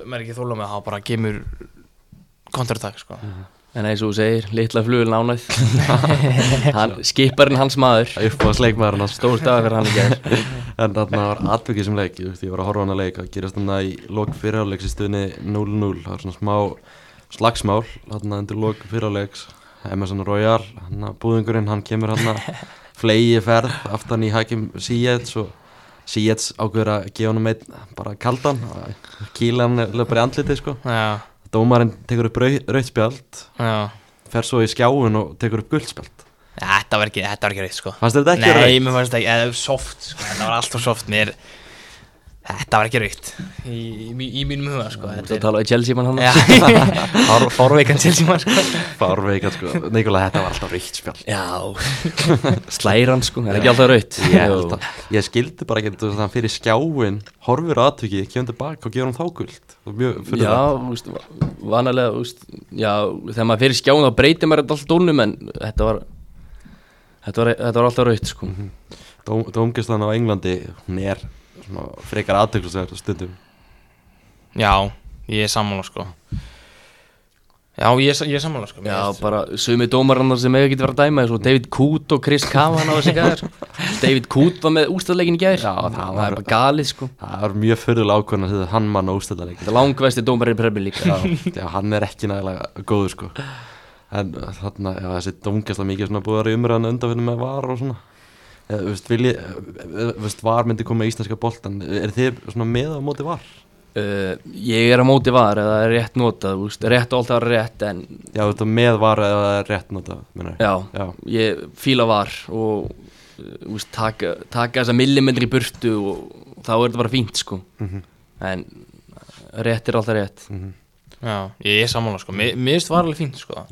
Speaker 3: maður er ekki þólum á það þá bara gemur kontratak sko.
Speaker 1: En eins og þú segir, litla flugul nánæð hann, skiparinn hans maður.
Speaker 2: Er leikmaður hann
Speaker 1: stór stað fyrir hann í gær.
Speaker 2: En þarna var atvikið sem leik. Ég, veist, ég var að horfa leik að gerast þarna í lok fyrirháleiks í stuðni 0-0 það var svona smá slagsmál þarna undir lok fyrirháleiks Emerson Royal, hann að búðingurinn hann kemur hann að flegi ferð aftan í Hakim Sietz og Sietz ákveður að gefa hann meitt bara kaldan. Kýla hann löpar í andlitið sko.
Speaker 3: Já,
Speaker 2: dómarinn tekur upp rau, rautspjald
Speaker 3: Já,
Speaker 2: fer svo í skjáin og tekur upp guldspjald
Speaker 3: þetta var ekki, ekki reitt sko.
Speaker 2: Fannst þetta ekki
Speaker 3: Nei,
Speaker 2: rautt?
Speaker 3: mér fannst þetta ekki, eða soft sko, þetta var alltaf soft. Mér Þetta var ekki raukt. Í, í, í mínum huga sko
Speaker 1: Þú
Speaker 3: Þetta
Speaker 1: talaði Chelsea mann hann.
Speaker 3: Er Fár- Fárveikan Chelsea mann sko.
Speaker 2: Fárveika sko, Nikola þetta var alltaf rautt spjald
Speaker 1: Já. Slæran sko, er ekki alltaf raut
Speaker 2: Ég, að, ég skildi bara ekki þú veist, hann fyrir skjáin, horfir aðtöki kemur tilbaka og gefur hann þá guld Það
Speaker 1: Já, úst, vanalega úst, Já, þegar maður fyrir skjáin þá breytir maður alltaf dólnum en þetta var Þetta var, þetta var alltaf raut sko.
Speaker 2: Dóm, Dómgistan á Englandi hún er frekar aðtöklusverð stundum.
Speaker 3: Já, ég er sammála sko. Já, ég er, ég er sammála sko.
Speaker 1: Já, bara sumi dómarannar sem hefur getið verið að dæma David Coote og Chris Kavan á þessi gæðir David Coote var með ústæðleikin í gæðir
Speaker 2: Já, það
Speaker 1: það
Speaker 2: var-
Speaker 1: er bara galið sko.
Speaker 2: Það var mjög förðulega ákvörðan að setja hann mann á ústæðarleik
Speaker 1: Þetta er langvesti dómarinn í Premier League.
Speaker 2: Já, já, hann er ekki nægilega góður sko. En þarna, já, þessi dómgæsla mikið svona búið að vera umræðan undanfinnum með var og svona Eða, þú veist, vilji, veist, var myndi koma í íslenska boltan Er þið svona með á móti var?
Speaker 1: uh, Ég er að móti var eða er rétt notað úst, Rétt og alltaf rétt en
Speaker 2: Já, þú veist, með var eða er rétt nota, minnur
Speaker 1: já,
Speaker 2: Já,
Speaker 1: ég fíla var og úst, taka, taka þessa millimetri í burtu og þá er þetta bara fínt sko.
Speaker 2: Mhm.
Speaker 1: En rétt er alltaf rétt.
Speaker 3: Já, ég er sammála sko. Mér finnst var alveg fínt sko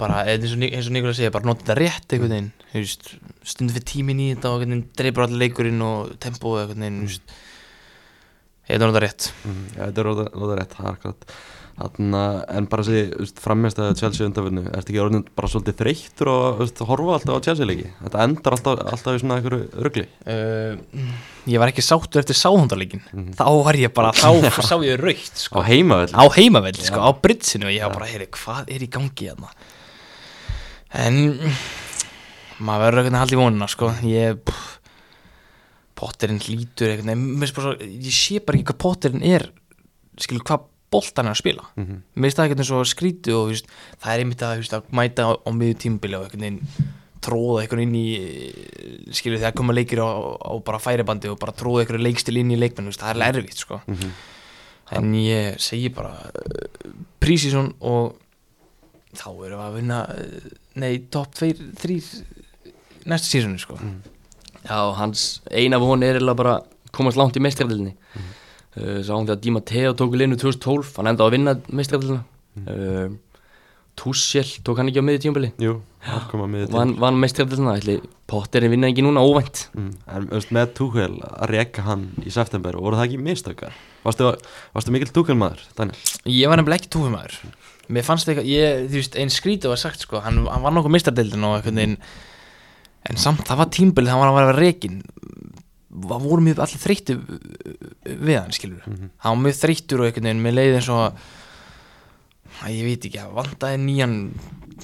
Speaker 3: Bara eins og, eins og Nikola segir Bara nota þetta rétt einhvern veginn þú veist, Stundum fyrir tíminn í þetta og einhvern veginn dreipur allir leikurinn og tempó og einhvern veginn þú veist. Ég er nota rétt.
Speaker 2: Mhm, Já, þetta er róða rétt, það er akkurat. Þarna, en bara þessi frammeist að Chelsea undanvinnu, ertu ekki orðin bara svolítið þreyttur og veist, horfa alltaf á Chelsea leiki? Þetta endar alltaf, alltaf í svona einhverju rugli.
Speaker 3: Uh, Ég var ekki sáttur eftir sáhundarleikin
Speaker 2: Mhm.
Speaker 3: Þá var ég bara, þá sá ég raukt
Speaker 2: á
Speaker 3: sko.
Speaker 2: heimavell
Speaker 3: Á heimavell, sko, á britsinu. Og ég var bara, heyri, hvað er í gangi hérna En maður verður veginn haldið vonuna sko. ég Potterinn bara svo, ég sé bara ekki hvað Potterinn er skilur hvað bolt hann er að spila
Speaker 2: Mhm.
Speaker 3: mér finnst það einhvern veginn svo skrítið og víst, það er einmitt að, víst, að mæta á, á miður tímabili og veginn tróða einhvern inn í skilur þegar koma leikir á, á bara færibandi og bara tróða einhverju leikstil inn í leikmenn víst, það er erfitt sko
Speaker 2: Mhm.
Speaker 3: en ég segi bara uh, prísísson og þá erum við að vinna uh, nei, top 2, 3 næsta sísoni sko.
Speaker 1: Já, hans eina von er bara að komast langt í meistræðilni mm. uh, Sá hann þegar Di Matteo tók í linu 2012 Hann endaði að vinna meistræðilina uh, Tussel tók hann ekki á miði tímabili
Speaker 2: Jú, það koma með
Speaker 1: Vann, vann meistræðilina Ætli Potterin vinna ekki núna óvænt.
Speaker 2: Mm. En veist, með Tuchel að reka hann í september voru það ekki mistökkar? Varstu, varstu mikil Tuchel maður, Daniel?
Speaker 3: ég var nefnilega ekki túfumæður mér fannst eitthvað, ég, þú veist, einn skrítið var sagt sko, hann, hann var nokkuð mistardeildin og einhvern veginn en samt, það var tímbilið það var að vera reikin það voru mjög allir þreyttu við hann, skilur
Speaker 2: Mhm.
Speaker 3: hann var mjög þreyttur og einhvern veginn með leið eins og að ég veit ekki, að vandaði nýjan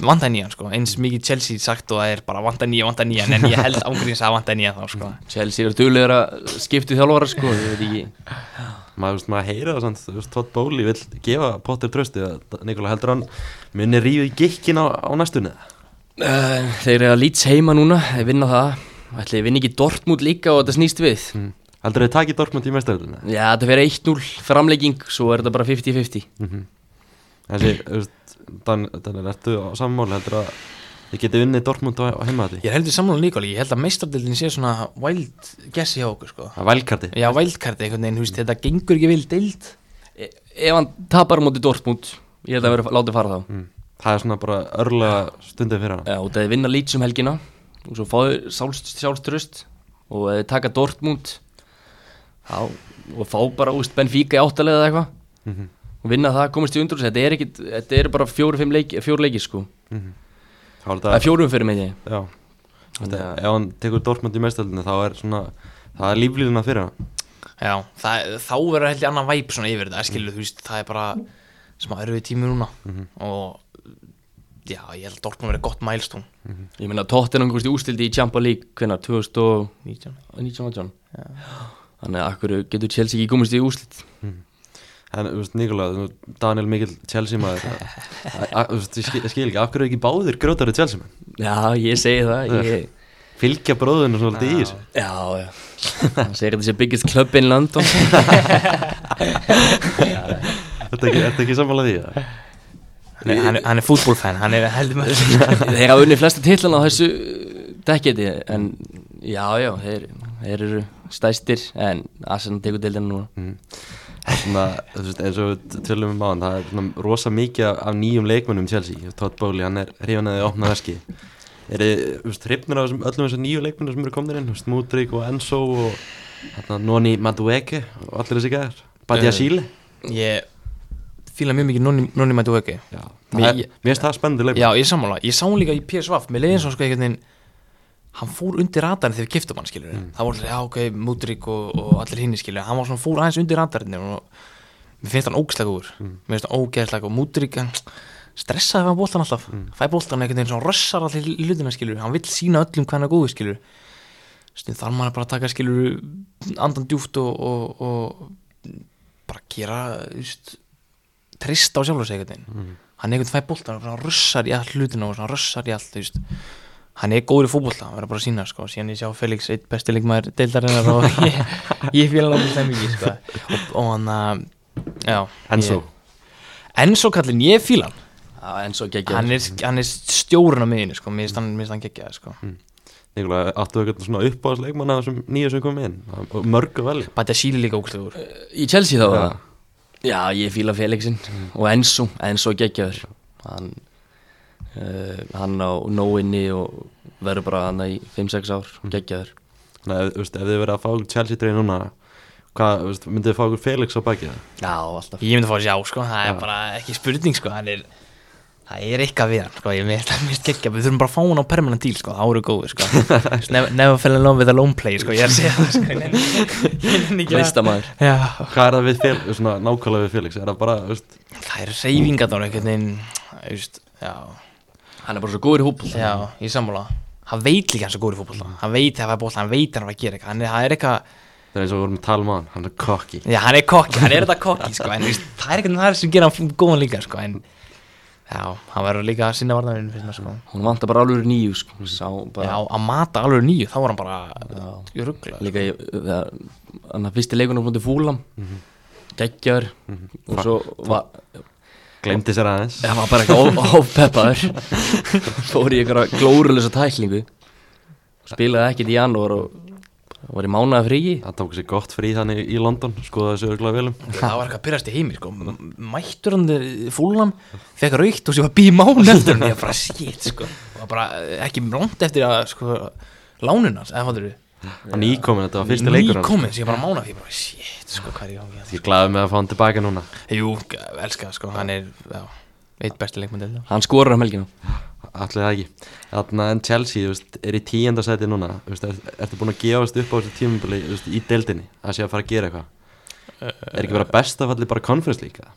Speaker 3: vandaði nýjan, sko, eins mikið Chelsea sagt og það er bara vandaði nýjan, vandaði nýjan en ég held ángríns að vandaði nýjan þá, sko.
Speaker 1: Chelsea eru duglegur að skiptu þjálfara sko Ég veit ekki.
Speaker 2: Maður, veist, maður heyra það samt, þú veist, Todd Bowley vil gefa Potter trösti að Nikola heldur hann muni ríðu í gikkin á, á næstunni?
Speaker 1: Uh, Þeir eru að lýts heima núna Þeir vinna það. Ætli vinna ekki Dortmund líka og þetta snýst við?
Speaker 2: Mm. Heldur þið takið Dortmund í mestaröldinu?
Speaker 1: Já, þetta
Speaker 2: Þessi, Dan, Daniel, ertu á sammáli heldur að þið getið unnið Dortmund á, heimaði?
Speaker 3: ég held í sammála líka alveg, ég held að meistardildin sé svona wild guess hjá okkur, sko.
Speaker 2: Það er vælkarti
Speaker 3: Já, wildcard einhvern veginn, veist, þetta gengur ekki vil deild.
Speaker 1: E Ef hann tapar móti Dortmund Ég held að vera látið fara þá.
Speaker 2: Mm. Það er svona bara örlega stundið fyrir hann.
Speaker 1: Já, og það er vinna lýts um helgina Og svo fáðu sjálfströst Og ef þeir taka Dortmund Já, og fá bara úst Benfica í áttalega eða eitthvað.
Speaker 2: Mm -hmm.
Speaker 1: Og vinna það, komast í undur Þetta er ekkit, þetta er bara fjóru-fimm leiki, fjóru leiki sko.
Speaker 2: Það var
Speaker 1: Það er fjórum fyrir mig
Speaker 2: Já. Ef hann tekur Dortmund í mestaröldinu þá er svona Það er líflíðuna fyrir hann.
Speaker 3: Já, það, þá verður held ég annan væp svona yfir þetta, skilur, þú veist, það er bara smá erfið tími núna. Og já, ég held að Dortmund verið gott mælstún
Speaker 1: Ég meina Tottenham komast í ústildi í Champa League Hvenær, 2019
Speaker 3: 19
Speaker 1: Þannig að akkur getur Chelsea ekki komast í úslit
Speaker 2: En, þú veist, Nikola, Daniel Mikkel Chelsea maður a- a- Þú veist, ég skil, ekki, af hverju er ekki báðir grótari Chelsea menn?
Speaker 1: Já, ég segi það ég,
Speaker 2: Fylgja bróðinu svolítið í þessu.
Speaker 1: Já, já Það segir þetta sé biggest club in London.
Speaker 2: Ertu ekki, ertu ekki sammála því?
Speaker 3: Hann er, hann er, hann er fútbólfæn, hann er heldur með
Speaker 1: Þeir hafa unni flesta titlan á þessu dekketi en já, já, þeir, þeir eru stæstir en Arsenal tekur deildina núna.
Speaker 2: Það er svona, þú veist, eins og við tölum um áðan, það er svona rosa mikið af, nýjum leikmönnum Chelsea, Todd Bowley, hann er hrifan að þið opna veski. Er þið, hrifnir á öllum þessum nýju leikmönnum sem eru komin inn, þú veist, Mudrik og Enzo og hérna Noni Madueke og allir þessi gæðar, Badia
Speaker 3: Eh,
Speaker 2: Síle.
Speaker 3: Ég fíla mjög mikið Mætu Öki
Speaker 2: Já,
Speaker 3: Mér-
Speaker 2: finnst það spennandi leikmönn.
Speaker 3: Já, ég sammála, ég sá hann líka í PSV Mér leiði eins og sko einhvern veginn Hann fór undir radarinn þegar við kiftum hann skilur
Speaker 2: Mm.
Speaker 3: Það voru, já ok, Mudrik og, og allir hinni skilur Hann var svona fór aðeins undir radarinn og mér finnst hann ógæslega úr
Speaker 2: Mm.
Speaker 3: Mér finnst hann ógæslega og Mudrik stressaði hann bóltan alltaf
Speaker 2: Mm.
Speaker 3: Fæ bóltan einhvern veginn svona rössar allir hlutina skilur Hann vill sína öllum hvað hann er góður skilur þar maður bara að taka skilur andan djúft og, og, og bara gera just, trista á sjálf og segja einhvern veginn
Speaker 2: Mm.
Speaker 3: hann einhvern fæ bóltan og russar í all hlutina og russar í veist. Hann er góður í fótbolta, hann verður bara að sína sko. síðan ég sjá Felix, eitt besti leikmaður deildarinnar og ég, ég fíla hann það mikið sko. og, og hann að já,
Speaker 2: Enzo.
Speaker 3: ég, Enzo kallinn, ég fíla hann
Speaker 1: Já, en svo geggja
Speaker 3: hann er, hann er stjórn á miðinu sko. mér finnst hann, geggjað sko.
Speaker 2: Nikola, áttu eitthvað svona uppáðsleikmann af þessum nýju sem kom inn, mörgu vel.
Speaker 3: Bæti að síli líka ógstlegur
Speaker 1: Í Chelsea þá
Speaker 2: Já.
Speaker 1: já. ég fíla Felixin og Enzo, Enzo geggjaður hann uh, hann á nóinni og verður bara hann í 5-6 ár geggjaður
Speaker 2: Þannig að, ef þið verið að fá Chelsea drein núna, hvað, veist, myndið þið fá okkur Felix á bakið það?
Speaker 1: Já, alltaf
Speaker 3: ég myndi að fá að sjá, sko. það
Speaker 2: Já.
Speaker 3: er bara ekki spurning sko. hann er Það er eitthvað við hann, sko, ég veist að mér geggja, við þurfum bara að fá hann á permanent deal, sko, áru góður, sko. never, never fell in love with a lone play, sko, ég er að segja það, sko, ég nenni- ekki að...
Speaker 2: Hvað er það við Felix, svona nákvæmlega við Felix, er það bara,
Speaker 3: á veist, já,
Speaker 1: Hann er bara svo góður í hópul
Speaker 3: já, ég sammála. Hann veit líka hans er góður í fótbolta, hann veit þegar það er bóla, hann veit þegar hann var að gera eitthvað, hann er, það er eitthvað,
Speaker 2: það er eins og við vorum að tala um hann, hann er cocky.
Speaker 3: já, hann er kokki, hann er þetta kokki, sko, en það er eitthvað það sem gera hann góðan líka, sko, en, já, hann verður líka að sinna varnaðurinn, finnst mér, sko.
Speaker 1: Hún vantar bara alveg nýju sko. Sá
Speaker 3: Já,
Speaker 1: bara
Speaker 3: að mata alveg nýju, þá var hann bara ruggla
Speaker 1: Líka í Þannig að fyrsti leikunum mútið fúlam. Geggjaður. Og svo var
Speaker 2: Glemdi sér aðeins.
Speaker 1: Það var bara eitthvað ópeppaður Fór í eitthvað glórulösa tæklingu. Spilaði ekkert í janúar og var í mánaða fríi.
Speaker 2: Það tók sér gott frí þannig í London, skoðaði þessu örgulega velum.
Speaker 3: Það var eitthvað byrjast í heimi, sko. Mættur hann fúlam, fekk raukt og sér var býð mánu eftir hann Ég var bara shit, sko. Bara eh, ekki langt eftir að, sko Lánunars, eða fattur við
Speaker 2: Hann nýkomin, þetta var fyrsti leikur hans.
Speaker 3: Nýkomin, sér bara mánu Ég bara shit, sko, hvað er í gangi
Speaker 2: Ég er glaðið með að fá hann tilbaka núna.
Speaker 3: Jú, elska, sko, hann er, já Eitt besti leikmann til
Speaker 1: Hann skorar um helgina
Speaker 2: Allir það ekki. Þarna en Chelsea, þú veist, er í tíunda seti núna. Þú veist, er, ertu búin að gefast upp á þessu tímabili, þú veist, í deildinni, að sé að fara að gera eitthvað? Er ekki verið að besta falli bara conference líka?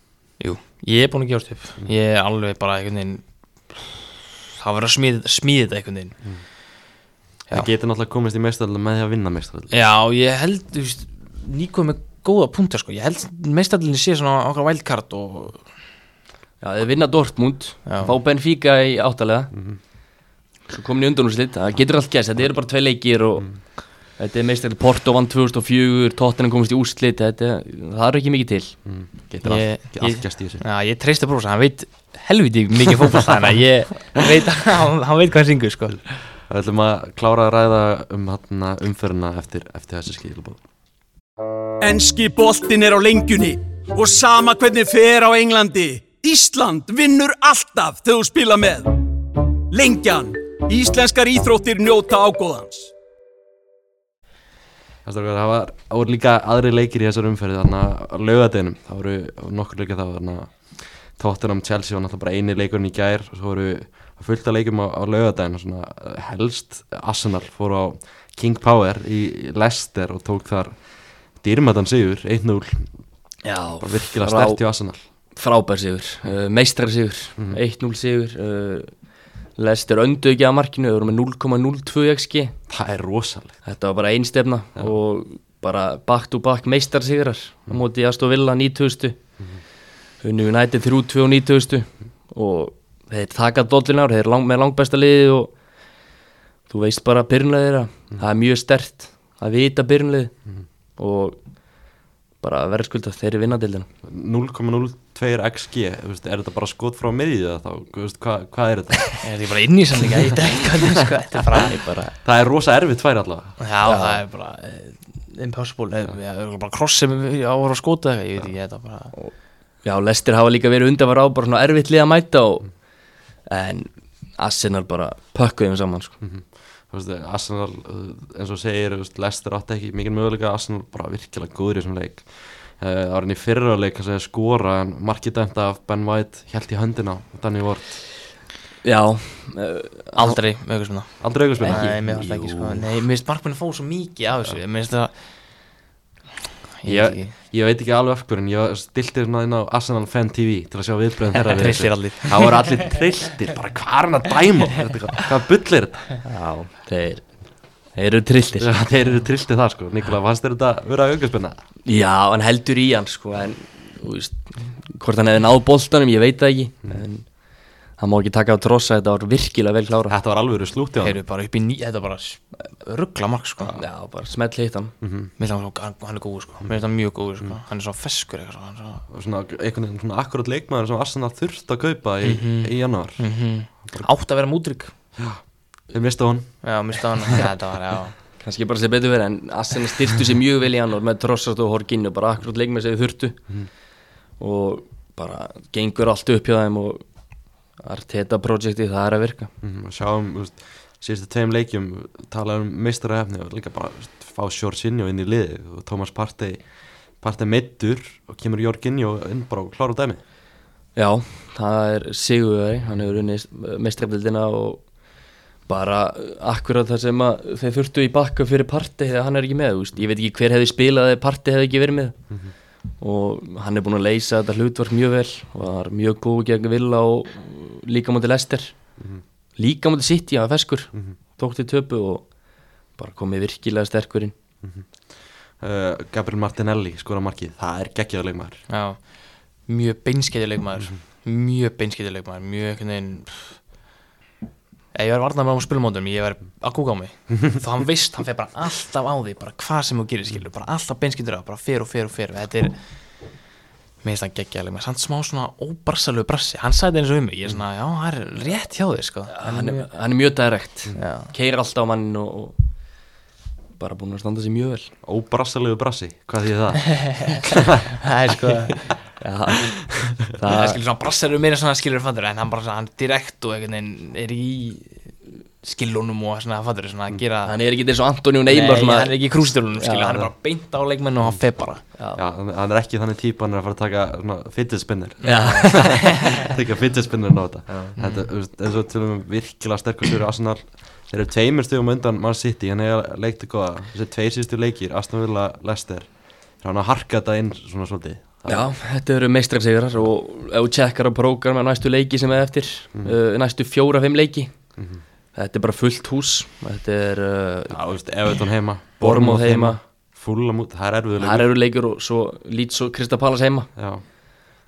Speaker 3: Jú, ég er búin að gefast upp Ég er alveg bara einhvern veginn Það verður að smíða, smíða þetta einhvern veginn Já.
Speaker 2: Það getur náttúrulega komist í meistaralli með því að vinna meistaralli.
Speaker 3: Já, ég held, þú veist, Níko er með góða punta sko Ég held meistarlinni sé svona okkar wildcard og
Speaker 1: Já, þeir vinna Dortmund
Speaker 3: Já.
Speaker 1: Fá Benfica í áttalega Svo komin í undanúrslit Það getur allt gæst, þetta eru bara tvei leikir og Þetta er meistarlega Porto vann 2004 Tottenham komist í úrslit þetta, Það er ekki mikið til
Speaker 2: Mm. Getur
Speaker 3: Ég-
Speaker 2: allt, ég, allt gæst í þessu.
Speaker 3: Já, ég treysta brósa, hann veit helviti mikið fótboll Þannig að ég veit hann, hann veit hvað hann syngur sko
Speaker 2: Það ætlum að klára að ræða um hana, umferðina eftir, eftir þessi skilabóð.
Speaker 5: Enski boltinn er á lengjunni og sama hvernig fer á Englandi. Ísland vinnur alltaf þegar þú spila með. Lengjan. Íslenskar íþróttir njóta ágóðans.
Speaker 2: Það var, voru líka aðri leikir í þessar umferði þannig að laugadeginum, það voru nokkur leikir það þannig að Tottenham Chelsea var náttúrulega bara eini leikurinn í gær og svo voru fullt af leikum á, á laugadegin og svona eh, helst Arsenal fór á King Power í Leicester og tók þar dýrmætan sigur 1-0,
Speaker 1: Já,
Speaker 2: bara virkilega stert í Arsenal.
Speaker 1: Frábær sigur, uh, meistrar sigur 1-0 sigur uh, Lester öndu ekki að markinu Þau voru með 0,02 XG
Speaker 2: það er rosalega
Speaker 1: Þetta var bara ein stefna og bara back to back meistar sigrar á móti Aston Villa 9000 Hunni United 3-2 og 9000 og þeir taka dollin ár þeir lang, með langbæsta liði og þú veist bara byrjunlega þeirra. Það er mjög stert að vita byrjunlega og bara verður skulda þeir eru vinnadildina
Speaker 2: 0,02 1.2 XG er þetta bara skot frá miðið eða þá, þú veist, hvað, hvað er þetta?
Speaker 3: Er þetta bara inn í samlinga í drengan sko, Þetta er bara,
Speaker 1: bara
Speaker 2: það er rosa erfitt tvær allavega
Speaker 3: já, það er bara eh, impossible. Eh, Já, það er bara kross sem á að skota Ég veit ekki, þetta er bara
Speaker 1: Já, Lestir hafa líka verið undanvar á bara svona erfitt lið að mæta og, en Arsenal bara pökkuðum saman sko.
Speaker 2: þú veist, Arsenal, uh, eins og segir Leicester átti ekki mikið möguleika. Arsenal bara virkilega góður í þessum leik. Uh, það var henni fyrra leik að segja skora en markið dæmt af Ben White held í höndina Danny Ward.
Speaker 1: Já, uh,
Speaker 3: aldrei svona.
Speaker 2: Aldrei auðvitað
Speaker 3: Nei, mér finnst það ekki sko. Nei, mér finnst markmanni fóð svo mikið af þessu. Mér finnst það Ég
Speaker 2: ég, veit ekki alveg af hverju en ég stilti svona inn á Arsenal Fan TV til að sjá viðbröðum þeirra við þessu. það voru allir trilltir bara hvað er hann að dæma? Hvað- hvað bull er þetta?
Speaker 1: Þeir, þeir eru trillir
Speaker 2: Já, þeir eru trilltir það sko. Nikola, fannst þér þetta vera auðvitað
Speaker 1: Já, hann heldur í hann sko, en þú veist, hvort hann hefði náð boltanum, ég veit það ekki en hann má ekki taka á trossa, þetta var virkilega vel klára
Speaker 2: þetta var alveg slúti á
Speaker 3: Þeir eru bara upp í ný Þetta er bara ruggla mark sko.
Speaker 1: Já, bara smelt hitt hann
Speaker 3: Mér finnst hann, hann, hann er góður sko. Mér finnst hann mjög góður sko. Hann er svo feskur eitthvað svo, hann er svo
Speaker 2: svona, einhvern veginn svona akkurat leikmaður sem Arsenal þurft að kaupa í, í januar
Speaker 3: Átt að vera mútrygg
Speaker 2: þeir mistu hún
Speaker 3: Já, mista hann. Já, Þetta var, já.
Speaker 1: Kannski bara sem betur verið, en Arsenal styrtu sér mjög vel í hann og með trossast og Horginu, bara akkurat leikmenn sem þau þurftu. Og bara gengur allt upp hjá þeim og Arteta projektið, það er að virka.
Speaker 2: Mm, sjáum síðustu tveim leikjum tala um meistarahefni og líka bara fá Sjórsinjó inn í liði og Thomas Partey Partey meittur og kemur Jorginjó inn bara og klára dæmi
Speaker 1: Já, það er Sigurveri, hann hefur unnið mestrefnildina og bara akkurat það sem að þeir þurftu í bakka fyrir parti þegar hann er ekki með, veist. ég veit ekki hver hefði spilað eða parti hefði ekki verið með. Og hann er búin að leysa þetta hlutvarp mjög vel og var mjög góð gegn Villa og líka mútið Lester. Líka mútið City, hann var feskur tókti töpu og bara komið virkilega sterkur inn
Speaker 2: uh, Gabriel Martinelli skora markið, það er geggjaður leikmaður.
Speaker 3: Já. Mjög beinskeiðileg maður Mjög beinskeiðileg maður Mjög einhvern veginn ég var varnað með á spilumóndum Ég var að kúka á mig. Þá hann veist, hann fer bara alltaf á því Bara hvað sem þú gerir skilur Bara alltaf beinskeiður Bara fer og fer og fer. Þetta er Mér finnst það geggjaðileg maður Samt smá svona óbarsalegu brassi Hann þetta eins og um mig Ég er svona, já, það er rétt hjá þig sko.
Speaker 1: Hann er, hann er mjög direkt.
Speaker 3: Já.
Speaker 1: keir alltaf á mannin og, og bara búin að standa sér mjög vel.
Speaker 2: Óbrassalegu brassi, hvað því það?
Speaker 3: Það er sko
Speaker 1: Já,
Speaker 3: Það
Speaker 1: það,
Speaker 3: skilur svona brassar eru meira svona skilur fattur En hann bara svona, hann er direkt og einhvern veginn Er í skilunum og svona fattur Svona að gera
Speaker 1: hann er ekki eins og
Speaker 3: Nei,
Speaker 1: Neymar svona,
Speaker 3: hann er ekki í krústjólunum skilur,
Speaker 1: Já,
Speaker 3: hann er bara beint á leikmenn og hann fer bara.
Speaker 2: Já, hann hann er ekki þannig típa hann er að fara að taka svona, taka fidget spinner á þetta. Þetta þú veist, eins og til og með virkilega sterkur sér Arsenal þeir eru tveimur stegum undan Man City hann er leikti góða. Þessi tveir síðustu leikir Aston Villa Leicester hann að harka þetta inn svona svolítið.
Speaker 1: Já, þetta eru meistrarsigrar og ef þú tjekkar á prógram með næstu leiki sem er eftir uh, næstu fjóra-fimm leiki þetta er bara fullt hús. Þetta er uh,
Speaker 2: veist, Everton heima
Speaker 1: Bournemouth heima.
Speaker 2: Fulham út, það er erfiður
Speaker 1: það eru leikur og svo lít svo Krista Pallas heima.
Speaker 2: Já,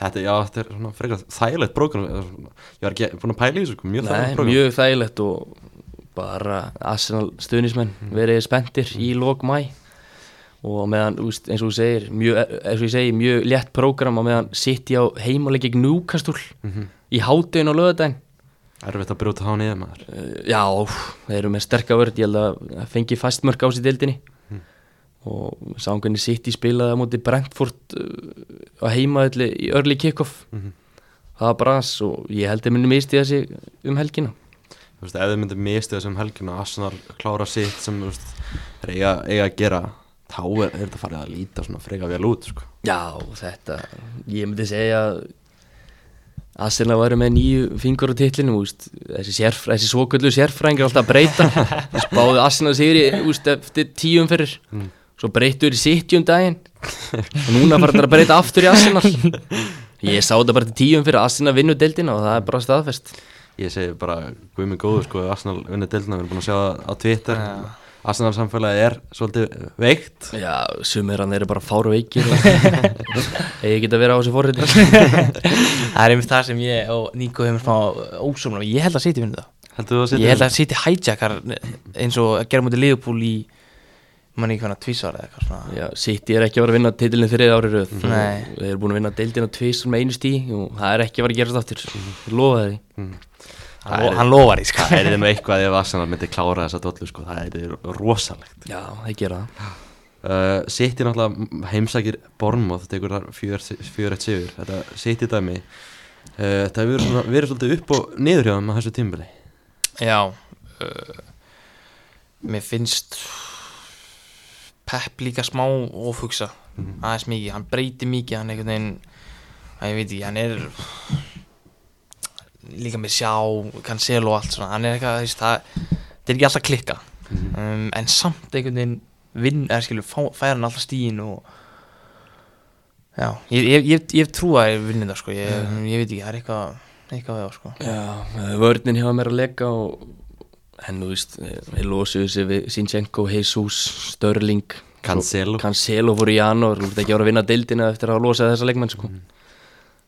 Speaker 2: þetta, já, þetta er svona frekar þægilegt brókun Ég var ekki búin að pæla í þessu, sko, mjög þægilegt brókun
Speaker 1: mjög þægilegt og bara Arsenal stuðnismenn verið spenntir í lok mæ og meðan, eins og þú segir mjög, eins og ég segi, mjög létt prógram og meðan sitt ég á heimáleik gegn Núkastúl í háttegin og löðadæn
Speaker 2: Erfitt að brjóta þá niður maður.
Speaker 1: Uh, já, þeir eru með sterka vörð ég held að það fengi fastmörk á sér deildinni. Og við sáum hvernig í spilaði á móti Brentford uh, á heimaðalli í early kickoff. Það var bara aðs og ég held að minni misti þessi um helgina.
Speaker 2: Þú veist, ef þið myndir misti þessum helgina Arsenal klára sitt sem þeir eiga, eiga að gera þá er, er þetta farið að líta svona freka vel út sko.
Speaker 1: Já, þetta, ég myndi segja að Arsenal væri með nýju fingur á titlinu úst, þessi, sérf, þessi svoköllu sérfræðing er alltaf að breyta. Báðu Arsenal sigri úst, eftir tíum fyrir svo breyttur í City um daginn. Og núna fara þetta að breyta aftur í Arsenal. Ég sá þetta bara til tíum fyrir Arsenal vinnu deildina og það er bara staðfest.
Speaker 2: Ég segi bara, guð mig góður sko, Arsenal vinnur deildina, við erum búin að sjá það á Twitter Arsenal samfélagi er svolítið veikt.
Speaker 1: Já, sumir hann eru bara fár og veikir eða geta verið á þessu forriti.
Speaker 3: Það er einmitt það sem ég og Níko hefum smá ósumla Ég held að City vinna það.
Speaker 2: Heldur þú að
Speaker 3: Ég held að City hijackar eins og að gera mútið Liverpool í mann ekki hvernig tvísvar eða eitthvað svona.
Speaker 1: Já, City er ekki að vera að vinna titilin þrið ári röð. Þeir eru búin að vinna deildina tvisar með einu stí og það er ekki að vera að gerast aftur. Ég lofa því
Speaker 3: hann, hann lofar í sko.
Speaker 2: Það er þeim eitthvað ef Arsenal myndi klára þessa dollu sko, það er rosalegt.
Speaker 1: Já, þeir gera það.
Speaker 2: Uh, City náttúrulega heimsækir Bornmoth, þetta tekur þar 4-1 sigur. Þetta City dæmi uh, þetta hefur verið, svolítið upp og niður hjá þeim á þessu tímbili
Speaker 3: já uh, mér finnst Pep líka smá ofugsa aðeins mikið, hann breytir mikið hann einhvern veginn, að ég veit ekki hann er líka með sjá, cancel og allt svona. Hann er eitthvað, þú veist, það það er ekki alltaf klikka. Um, en samt einhvern veginn vinn, eða skilur, fá, færa hann alltaf stíðin og já, ég, ég, ég, ég trú að ég vinni það sko, ég, ég veit ekki, það er eitthvað eitthvað við á sko.
Speaker 1: Já, eh, vörnin hjá mér að leika og en þú veist, eh, þeir losuðu sig við Sinchenko, Jesus, Störling
Speaker 2: Cancelo.
Speaker 1: Cancelo fór í janúar, þú ert ekki að vera að vinna deildina eftir að losa þessa leikmenn sko.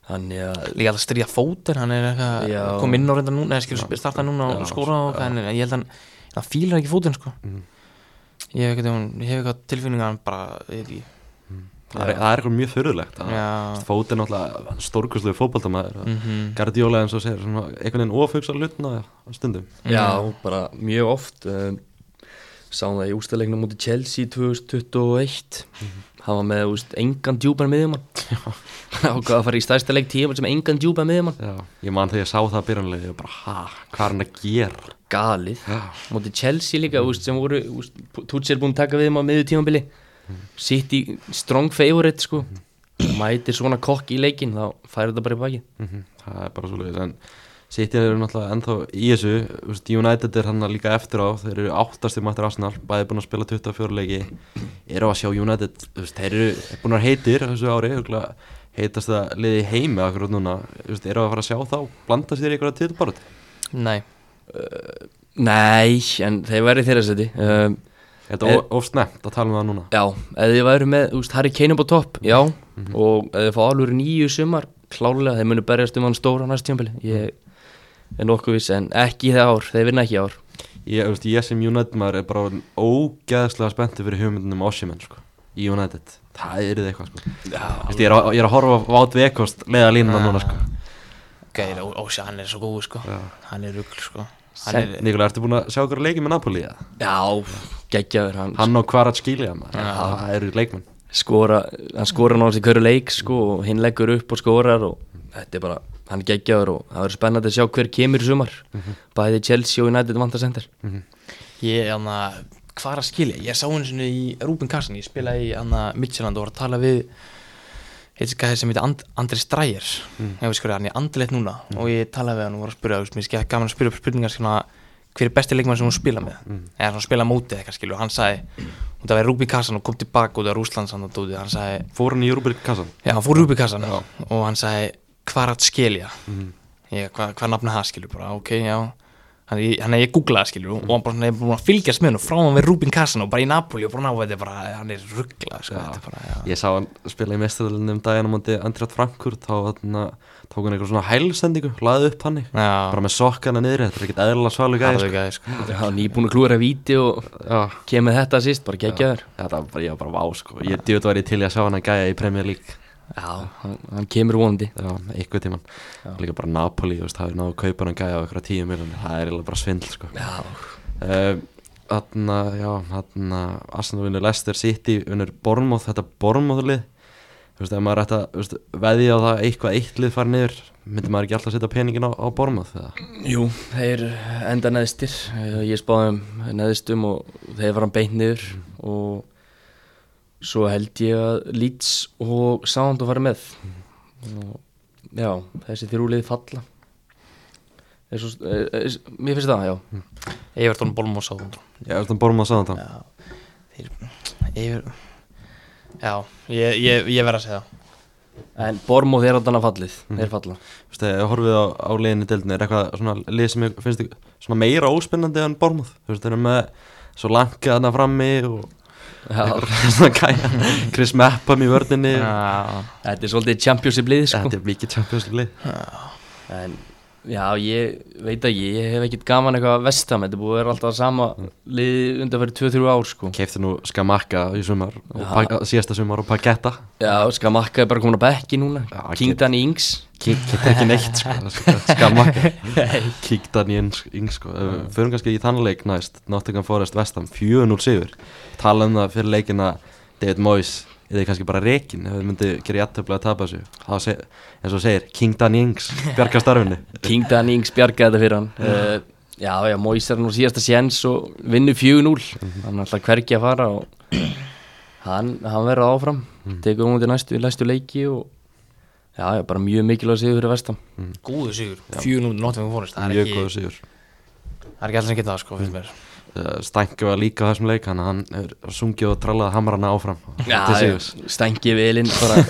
Speaker 1: Þannig að
Speaker 3: líka alltaf stríða fótur, hann er eitthvað kom inn á reynda núna, eða skilur starta núna og skóra og hvað, en ég held að hann hann fílar ekki fótinn sko. Eitthvað, ég hef eitthvað tilfinninga hann bara, ég veit ekki.
Speaker 2: Það er, það er eitthvað mjög þurrulegt
Speaker 3: Já.
Speaker 2: Fót er náttúrulega stórkustlega fótballtamaður mm
Speaker 3: Mhm.
Speaker 2: Guardiola eins og segir svona, einhvern veginn ofugsa hlutna á stundum.
Speaker 1: Já, bara mjög oft um, Sáum það í ústæðleiknum mútið Chelsea 2021 Það var með úst, engan djúpan miðjumann. Og hvað að fara í stærsta leik tíma sem engan djúpan miðjumann.
Speaker 2: Já, ég man þegar ég sá það byrjanlega bara, ha, hvað er hann að gera?
Speaker 1: Galið. Mútið Chelsea líka úst, sem voru Tutsir búin að taka við þeim á miðju tímabili. Sitt í strong favorite sko. Mætir svona kokk í leikin þá færi þetta bara í baki
Speaker 2: Mhm, það er bara svolítið en City eru náttúrulega ennþá í þessu þú veist, United er hann líka eftir á þeir eru áttastum mættir Arsenal bæði búin að spila 24 leiki. Eru að sjá United þú veist, þeir eru búin að heitir þessu ári heitast það liði í heimi akkurat núna. Þú veist, eru að fara að sjá þá blanda sér í einhverja titilbarut
Speaker 3: nei,
Speaker 1: Nei, en þeir væri þeirra seti. Um,
Speaker 2: þetta
Speaker 1: Eh.
Speaker 2: er of snemt að tala um það núna.
Speaker 1: Já, ef þið væru með úst, Harry Kane upp á topp, já. Og ef þið fá alveg nýju sumar klálega, þeir munu berjast um hann stóra næst tjömbili ég er nokkuð viss en ekki það ár, þeir vinna ekki ár.
Speaker 2: Ég, veist, ég sem United maður er bara ógeðslega spenntur fyrir hugmyndunum Ossiman sko, í United. Það er þið eitthvað sko.
Speaker 1: Já,
Speaker 2: veist, ég, er að, ég er að horfa á Vát Vekost leiða línuna núna sko.
Speaker 3: gæri, Ósja, hann er svo góð sko.
Speaker 2: Já.
Speaker 3: hann er rugl sko. Hann er,
Speaker 2: Nikola, ertu búin að sjá okkur leikið með Napoli eða?
Speaker 1: já geggjaður hann,
Speaker 2: Hann og Kvarat Skilja það eru leikmenn.
Speaker 1: Skora hann skora náttúrulega í hverju leik sko, og hinn leggur upp og skorar og þetta er bara, hann er geggjaður og það verður spennandi að sjá hver kemur í sumar. Bæði Chelsea og United vantar sendir
Speaker 3: ég, hann að hvað er að skilja, ég sá henni svona í Rúben Karsen, ég spilaði í hann að Midtjylland og var að tala við heitir gæði sem heitir And Andri Strægir mm. ég veist hvað hann er andilegt núna og ég talaði við hann og var að spyrja, mér skemmt gaman að spyrja upp spurningar svona, hver er besti leikmann sem hún spila með? Eða svona spila mótið eitthvað skilju og hann sagði, og það var Rúben Karsen og kom tilbaka út af Rúslands hann og dótið, hann sagði
Speaker 2: Fór hann í Rúbrik kassan?
Speaker 3: Já, hann fór Rúbi kassan og hann sagði hvað að skilja? Ég, hvað, hvað nafna það skilju bara, ok, já. Hann, hann er ég googlaði skilju og hann bara svona, er búin að fylgjast með hann og frá hann við Rúbin kassan og bara í Napoli og bara ná þetta er bara, hann er rugglað sko, þetta er bara, já.
Speaker 2: Ég sá hann spila í mestaralinn um daginn á móti Andrjátt Frankurt þá tók hann eitthvað svona hælsendingu laði upp hann bara með sokkana niður, þetta er ekkert eðla svalu gæði sko.
Speaker 3: sko.
Speaker 1: Já, nýbúin að klúra víti og
Speaker 2: Já,
Speaker 1: kemur þetta síst, bara geggjaður.
Speaker 2: Þetta var bara, ég var bara vá sko. Ég djúið var ég til að sjá hann að gæja í Premier League
Speaker 1: Já, hann, hann kemur vonandi.
Speaker 2: Já, eitthvað tíman Líka bara Napoli, þú veist, það er náðu að kaupa hann að gæja á eitthvað tíu miljonir, það er bara svindl sko.
Speaker 1: Já,
Speaker 2: Þarna, já, þarna Arsenal vinnur Leicester City vinnur Bournemouth, þetta Bournemouth lið Þú veist, ef maður ætti að þú veist, veðja á það eitthvað eitt lið fara niður myndi maður ekki alltaf setja peningin á, á Bournemouth eða?
Speaker 1: Jú, þeir enda neðstir. Eh, Ég spáði um neðstum og þeir var hann beint niður og svo held ég að Leeds og Sound að fara með. Og, Já, þessi þrjúlið falla. Er svo, er, er, Mér finnst það, já.
Speaker 3: Evertón
Speaker 2: þetta Bournemouth sagði þetta
Speaker 3: Já, þeir Já, ég, ég, ég verð að segja það.
Speaker 1: En Bormóð er allan að fallið. Þeir falla.
Speaker 2: Þú veist, horfið á, á liðinni deildinni er eitthvað svona lið sem ég finnst meira óspennandi en Bournemouth? Þú veist, þeir eru með svo langið þarna frammi og Chris Mepham í vörninni.
Speaker 1: Þetta er svolítið championship lið sko.
Speaker 2: Þetta er mikið Champions League
Speaker 1: En Já, ég veit að ég hef ekkert gaman eitthvað að vestam Þetta búið að vera alltaf sama lið undanfæri 2-3 ár sko.
Speaker 2: Keifti nú Skamakka í sumar síðasta sumar og Pagetta
Speaker 1: Já, Skamakka er bara komin á bekki núna. Kingdan Ings.
Speaker 2: Kitt ekki neitt sko. Skamakka. Kíktan í yng sko. Förum kannski í þann leik næst Nottingham Forest Vestam 4-0 sigur. Tala um það fyrir leikina David Moyes eða kannski bara reikin ef við myndi gera jættöfla að tapa þessu. Eins og segir King Dan Ings bjarga starfinu.
Speaker 1: Kingdan Ings bjargaði þetta fyrir hann. Uh, Já, já, Mois er nú síðasta séns og vinnur 4-0 Hann er alltaf hvergi að fara og hann, hann verður áfram. Tekur um til næstu, næstu leiki og já, já, bara mjög mikilvæg sigur fyrir vestam
Speaker 3: Góðu sigur, 4-0 Nottingham Forest. Það er
Speaker 2: mjög
Speaker 3: ekki,
Speaker 2: góður sigur.
Speaker 3: það er ekki allir sem geta það sko, finnst mér.
Speaker 2: uh, Stænki var líka á þessum leik hann, hann er sungið og trallað hamrana áfram. Sigurs
Speaker 1: stængi velinn bara.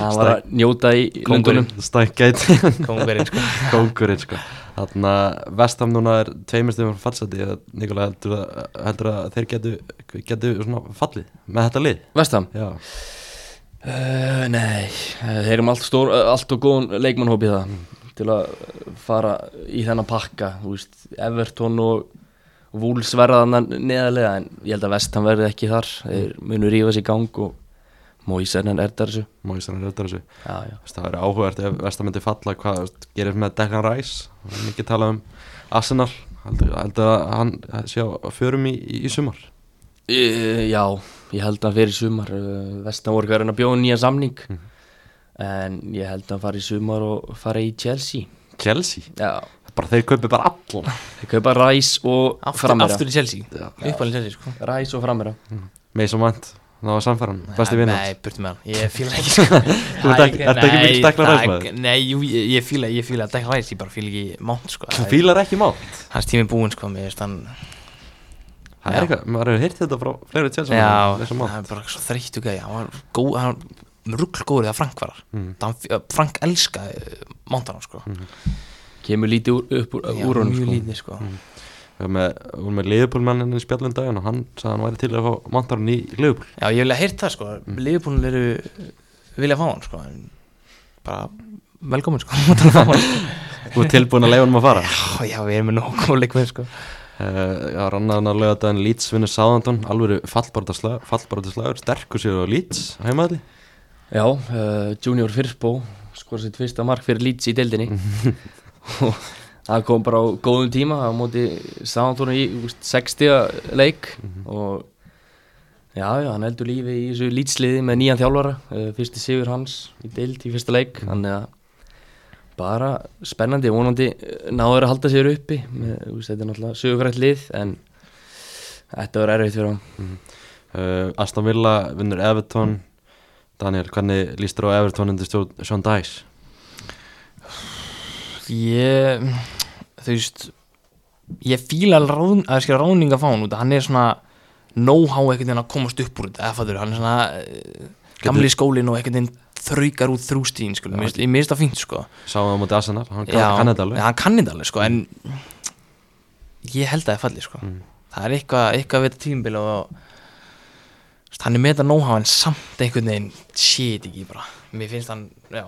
Speaker 1: Hann var að njóta í löndunum.
Speaker 2: Stænkæt
Speaker 3: Kongurinn sko.
Speaker 2: Kóngurinn sko. Þannig að Vestham núna er tveimur stöðum frá fallseti Nikola heldur að, heldur að þeir getu, getu svona fallið með þetta lið?
Speaker 1: Vestam?
Speaker 2: já,
Speaker 1: Uh, nei, eh, þeir eru með allt, stór, eh, allt og góðan leikmannhóp í það. Til að fara í þennan pakka Everton og Wolves verða þannig neðarlega en ég held að Vestham verði ekki þar. Þeir munu rífa sér í gang og Moisen er þessu.
Speaker 2: Móisann er auðvitað þessu.
Speaker 1: Já, já.
Speaker 2: Það verður áhugavert ef Vestham myndi falla hvað gerir með Declan Rice? Við erum ekki talað um Arsenal. Heldur að hann sé á förum í, í, í sumar?
Speaker 1: Uh, já, ég held að hann fyrir sumar. Uh, Vestham voru ekki að að bjóða nýja samning. En ég held að hann fari í sumar og fari í Chelsea.
Speaker 2: Chelsea,
Speaker 1: já,
Speaker 2: bara þeir kaupi bara alla
Speaker 1: þeir kaupa Ræs og
Speaker 3: Aftur,
Speaker 1: frammeira
Speaker 3: aftur í Chelsea. Uppalinn Chelsea sko.
Speaker 1: Ræs og frammeira
Speaker 2: Mason Mount, það var samfæran besti
Speaker 3: Nei,
Speaker 2: vinnar
Speaker 3: Nei, burtu með hann, ég fíla ekki sko.
Speaker 2: Þú ert ekki- ertu ekki mikill Declan Rice maður?
Speaker 3: Nei, jú, ég, ég fíla, ég fíla Declan Rice, ég bara fíla ekki Mount sko.
Speaker 2: Þú fílar ekki Mount?
Speaker 3: Hans tími búinn sko, mér veist hann
Speaker 2: það er eitthvað, maður hefur heyrt þetta frá fleiri Chelsea
Speaker 3: Já, það er bara svo þreyttu gæði Hann var ruggl góður þegar Frank var
Speaker 2: Mm.
Speaker 3: mm. Frank elskaði Mount hann sko
Speaker 1: kemur lítið úr, upp úr,
Speaker 3: Já,
Speaker 1: úr honum
Speaker 3: mjög
Speaker 1: sko.
Speaker 3: lítið sko.
Speaker 2: Erum með, við erum með Liverpool-mannin í spjallum daginn og hann sagði að hann væri til að fá Mountarinn í Liverpool.
Speaker 3: Já, ég vil að heyrt það sko.
Speaker 2: Mm.
Speaker 3: Liverpool eru vilja fá hann sko en bara velkomin sko
Speaker 2: er tilbúin að leiða hann. Að fara?
Speaker 3: Já, já, við erum með góð leikmenn sko.
Speaker 2: Uh, Já, rannaðan að löga daginn Leeds vinnur Sáðandón alveg fallbarata slagur sterkur sér á Leeds heimaðli
Speaker 1: Já, uh, Junior Firpo skor sitt fyrsta mark fyrir Leeds í deildinni. og það kom bara á góðum tíma á móti Sántúrun í þú veist, 60 leik. Og já, já, hann heldur lífi í þessu Leeds-liði með nýjan þjálfara uh, fyrsti sigur hans í deild í fyrsta leik. Þannig að bara spennandi, vonandi eh, náður að halda sér uppi með, þú þetta er náttúrulega sögurfrætt lið en þetta var erfitt fyrir hann.
Speaker 2: Uh, Aston Villa vinnur Everton. Daniel, hvernig líst þér á Everton undir Sean Dice?
Speaker 3: Ég, þú veist Ég fíla alveg ráð, að skilja ráðning að fá hann út Hann er svona know-how einhvern veginn að komast upp úr þetta eða fattur, hann er svona uh, gamli skólinn og einhvern veginn þraukar út þrústíðin sko. mér finnst það fínt sko.
Speaker 2: Það á móti Arsenal, hann kann,
Speaker 3: Já,
Speaker 2: þetta alveg
Speaker 3: ja, hann kann þetta alveg sko, en ég held að það er fallið sko.
Speaker 2: Mm.
Speaker 3: það er eitthvað, eitthvað við þetta tímabil og hann er með þetta know-how en samt einhvern veginn shit ekki bara mér finnst hann, já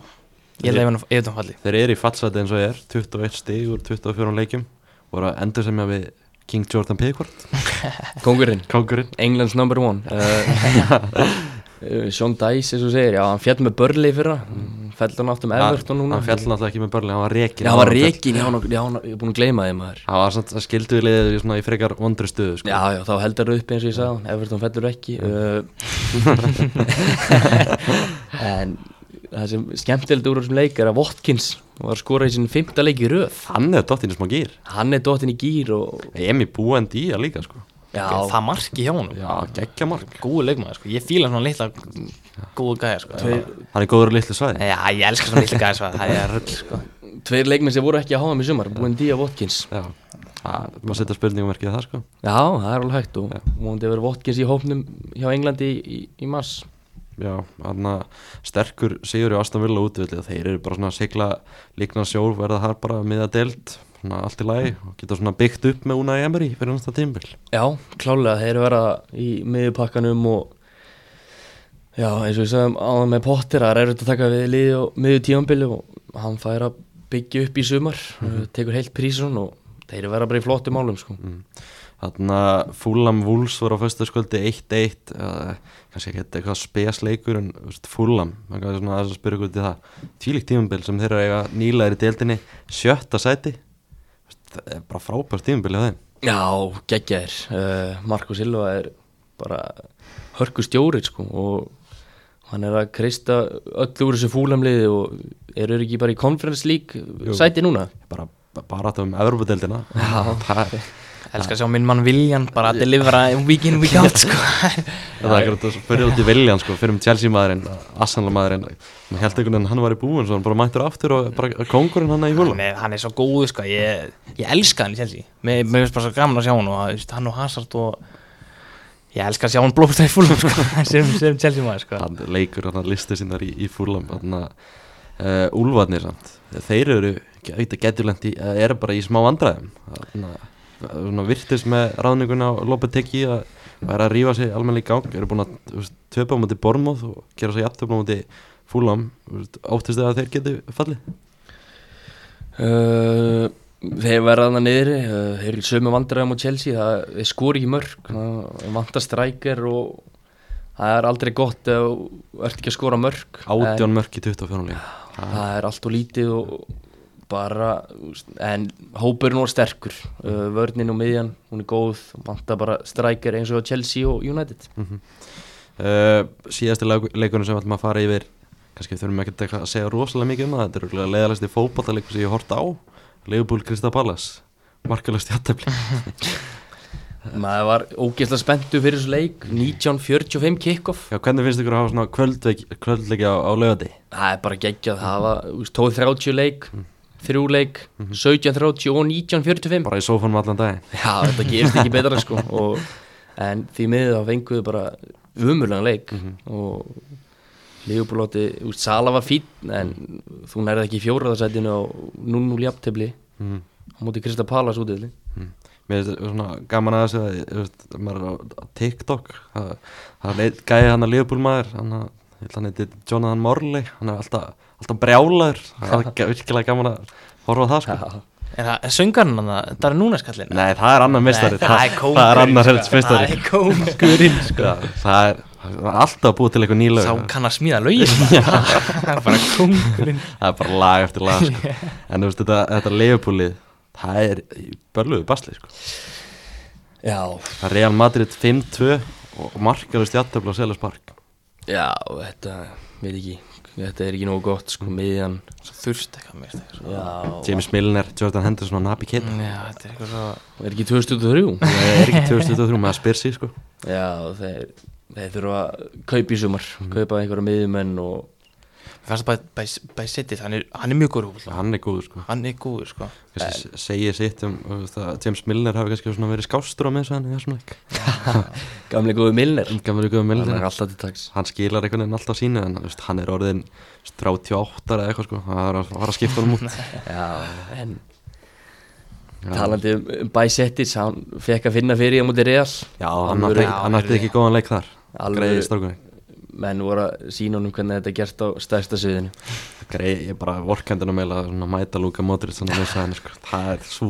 Speaker 3: ég held að ef hann ef hann fallið
Speaker 2: Þeir eru í fallsæti eins og ég er 21 stig úr 24 leikjum voru að endur sem við King Jordan Pickford.
Speaker 1: Kongurinn
Speaker 2: Kongurinn
Speaker 1: Englands number one. Uh, uh, Sean Dice eins og segir, já hann fjall með Burnley fyrra. Fell hann átt um Everton núna.
Speaker 2: Hann fjall náttúrulega ekki með börli, hann var rekin
Speaker 1: Já, hann var reikin, já, hann- hann- ég er búin að gleyma því maður.
Speaker 2: Það var svona skildu við liðið í svona í frekar vondri stöðu sko.
Speaker 1: Já, já, þá heldur það upp eins og ég sagði Everton fellur ekki uh, En það sem skemmtilegt úr þessum leik er að Watkins var skorað í sinn fymta leik í röð
Speaker 2: Hann er dottinn í smá gýr
Speaker 1: Hann er dottin í gýr og
Speaker 2: Emi búend í að líka sko.
Speaker 1: Já,
Speaker 3: það marki hjá
Speaker 2: Já, geggja mark
Speaker 3: góðu leikmaður sko. ég fíla svona litla góðu gæja sko.
Speaker 2: Hann er góður litlu svæði
Speaker 3: já, ég elska svona litla gæja sko. það er röll sko.
Speaker 1: tveir leikmenn sem voru ekki að hafa mig sumar Búin Díaz Watkins
Speaker 2: Já, það maður setja spurningum það sko.
Speaker 1: Já, það er alveg hægt og vonandi verið Watkins í hópnum hjá Englandi í, í, í mars
Speaker 2: Já, hann sterkur sigur í Aston Villa útvöldi og þeir eru bara svona að sigla líkna sjór verða þar bara miða svona allt í lagi og geta svona byggt upp með Unai Emery fyrir næsta tímbil
Speaker 1: Já, klálega, þeir eru verða í miðjupakkanum og Já, eins og við sagðum áðan með Potter það er erfitt að taka við liði og miðju tímambili og hann fær að byggja upp í sumar uh, tekur heilt prísun og þeir eru vera bara í flottum málum sko.
Speaker 2: Þannig að Fúlam Wools voru á föstu sköldi 1-1 uh, kannski ekki eitthvað spesleikur en Fúlam, maður kannski svona aðeins að spyrja ykkur til það. Tvílíkt tímumbil sem þeir eru að eiga nýlaðir í deildinni, sjötta sæti. Það er bara frábært tímumbil á þeim.
Speaker 1: Já, geggjaðir. Uh, Marko Silva er bara hörku stjórið sko og hann er að kreista öll úr þessu fúlamliði og eru ekki bara í Conference League sæti núna?
Speaker 2: Bara, bara átt um Evropadeildina
Speaker 1: Já.
Speaker 2: það er
Speaker 3: Elskar að sjá minn mann Viljan bara að delivera week in, week out sko.
Speaker 2: Það er ekki að spyrja út í viljan sko, fyrir um Chelsea maðurinn, Arsenal maðurinn maður held einhvern veginn að hann var í búin svo hann bara mættur aftur og bara kongurinn hann í húla
Speaker 3: hann, er, hann er svo góð sko. ég, ég elska hann í Chelsea Mér mér finnst bara svo gaman að sjá hann og hann og Hazard og ég elska að sjá hann blóta í fúlum sko, sem, sem Chelsea maður sko.
Speaker 2: hann leikur hann listu sinnar í, í fúlam að uh, úlfarnir samt þeir eru, geturlendi eru bara í smá að svona virtist með ráðninguna og Lopetegui að væri að rífa sig almennilega í gang. Eru búin að töpa á móti Bormóð og gera svo jafntöfla á móti fúlam óttist þið að þeir getu fallið?
Speaker 1: Uh, Þeir verða þarna niðri. Uh, þeir eru sömu vandræðum á Chelsea. Það þeir skori ekki mörg. Það vantar strækir og það er aldrei gott ef þú ert ekki að skora mörg.
Speaker 2: Átján mörk í 24 líka
Speaker 1: það er allt og lítið og bara, en hópurinn var sterkur, uh, vörnin og miðjan hún er góð, vantar bara strækir eins og Chelsea og United.
Speaker 2: Uh, síðasti leikunum sem við ætlum að fara yfir kannski þurfum ekki að segja rosalega mikið um það þetta er leðalæsti fótballleikur sem ég horta á Leifbúl Krista Pallas markalast jættefli
Speaker 1: maður var ógeðslega spenntu fyrir þessu leik 1945 kick-off.
Speaker 2: Já, hvernig finnst ykkur að hafa svona kvöldleik, kvöldleiki á, á lögati?
Speaker 1: það er bara geggjað, það var þú veist, 12.30 leik, þrjú leik 17.30 og 19.45
Speaker 2: Bara í sófanum allan daginn.
Speaker 1: Já, þetta gerist ekki betra sko og, en því miður þá fenguðu bara umurlega leik og Leifbúlátti, Sala var fín en þú nærði ekki í fjóraðarsætinu og 0-0 jafntefli
Speaker 2: mm.
Speaker 1: á móti Krista Pallas útiðli
Speaker 2: Mér finnst svona gaman að þessu að maður er á TikTok. Það, er gæði hann að Leifbúlmaður hann að, Jonathan Morley hann er alltaf, alltaf brjálaður. Það er ga- virkilega gaman að horfa það sko.
Speaker 3: En það er söngarinn hann það, það er núna skallin
Speaker 2: Nei, það er annar mistari
Speaker 3: það er kóngurinn
Speaker 2: það er annar helst
Speaker 3: Það
Speaker 2: mistari
Speaker 3: er kóngurinn sko.
Speaker 2: Það er, það alltaf búið til eitthvað nýlega
Speaker 3: Sá kann að smíða lögin. Það er bara kóngurinn.
Speaker 2: Það er bara lag eftir lag sko. en veist þetta, þetta leifbúlið það er börluðu basli sko.
Speaker 1: já,
Speaker 2: það er Real Madrid 5-2 og markalust játtöfla á Seljas Park
Speaker 1: já, þetta veit ekki, þetta er ekki nógu gott sko, miðjan.
Speaker 3: Svo þurft eitthvað mér
Speaker 1: já,
Speaker 2: James Milner, Jordan Henderson og Nabi Keita.
Speaker 3: Já, þetta er eitthvað svo
Speaker 1: er ekki 2003
Speaker 2: það er ekki 2023 með að spyr sig sko.
Speaker 1: já, þeir, þeir þurfa að kaupa í sumar kaupa einhverja miðjumenn og
Speaker 3: Fannst að bæ, bæ setið, hann er, hann er mjög góður
Speaker 2: hann er góður sko.
Speaker 3: Hann er góður sko.
Speaker 2: Kannski segja sitt um þú veist, að James Milner hafi kannski verið skástur á með þessu hann í þessum leik
Speaker 1: gamli góði Milner.
Speaker 2: Gamli góður
Speaker 1: hann
Speaker 2: Milner
Speaker 1: er alltaf til tags
Speaker 2: hann skilar einhvern veginn alltaf sínu en þú veist, hann er orðin 38 eða eitthvað sko. Það er að fara að skipta honum út.
Speaker 1: Já, en talandi um, um Bæsettis hann fekk að finna fyrir í á móti Real.
Speaker 2: Já, hann átti ekki- hann góðan leik þar. Greiði strákunni
Speaker 1: menn voru að sína honum hvernig þetta er gert á stærsta sviðinu.
Speaker 2: Greið, ég bara vorkendina meila að mæta Luka Modric þannig að henni sko það er svo,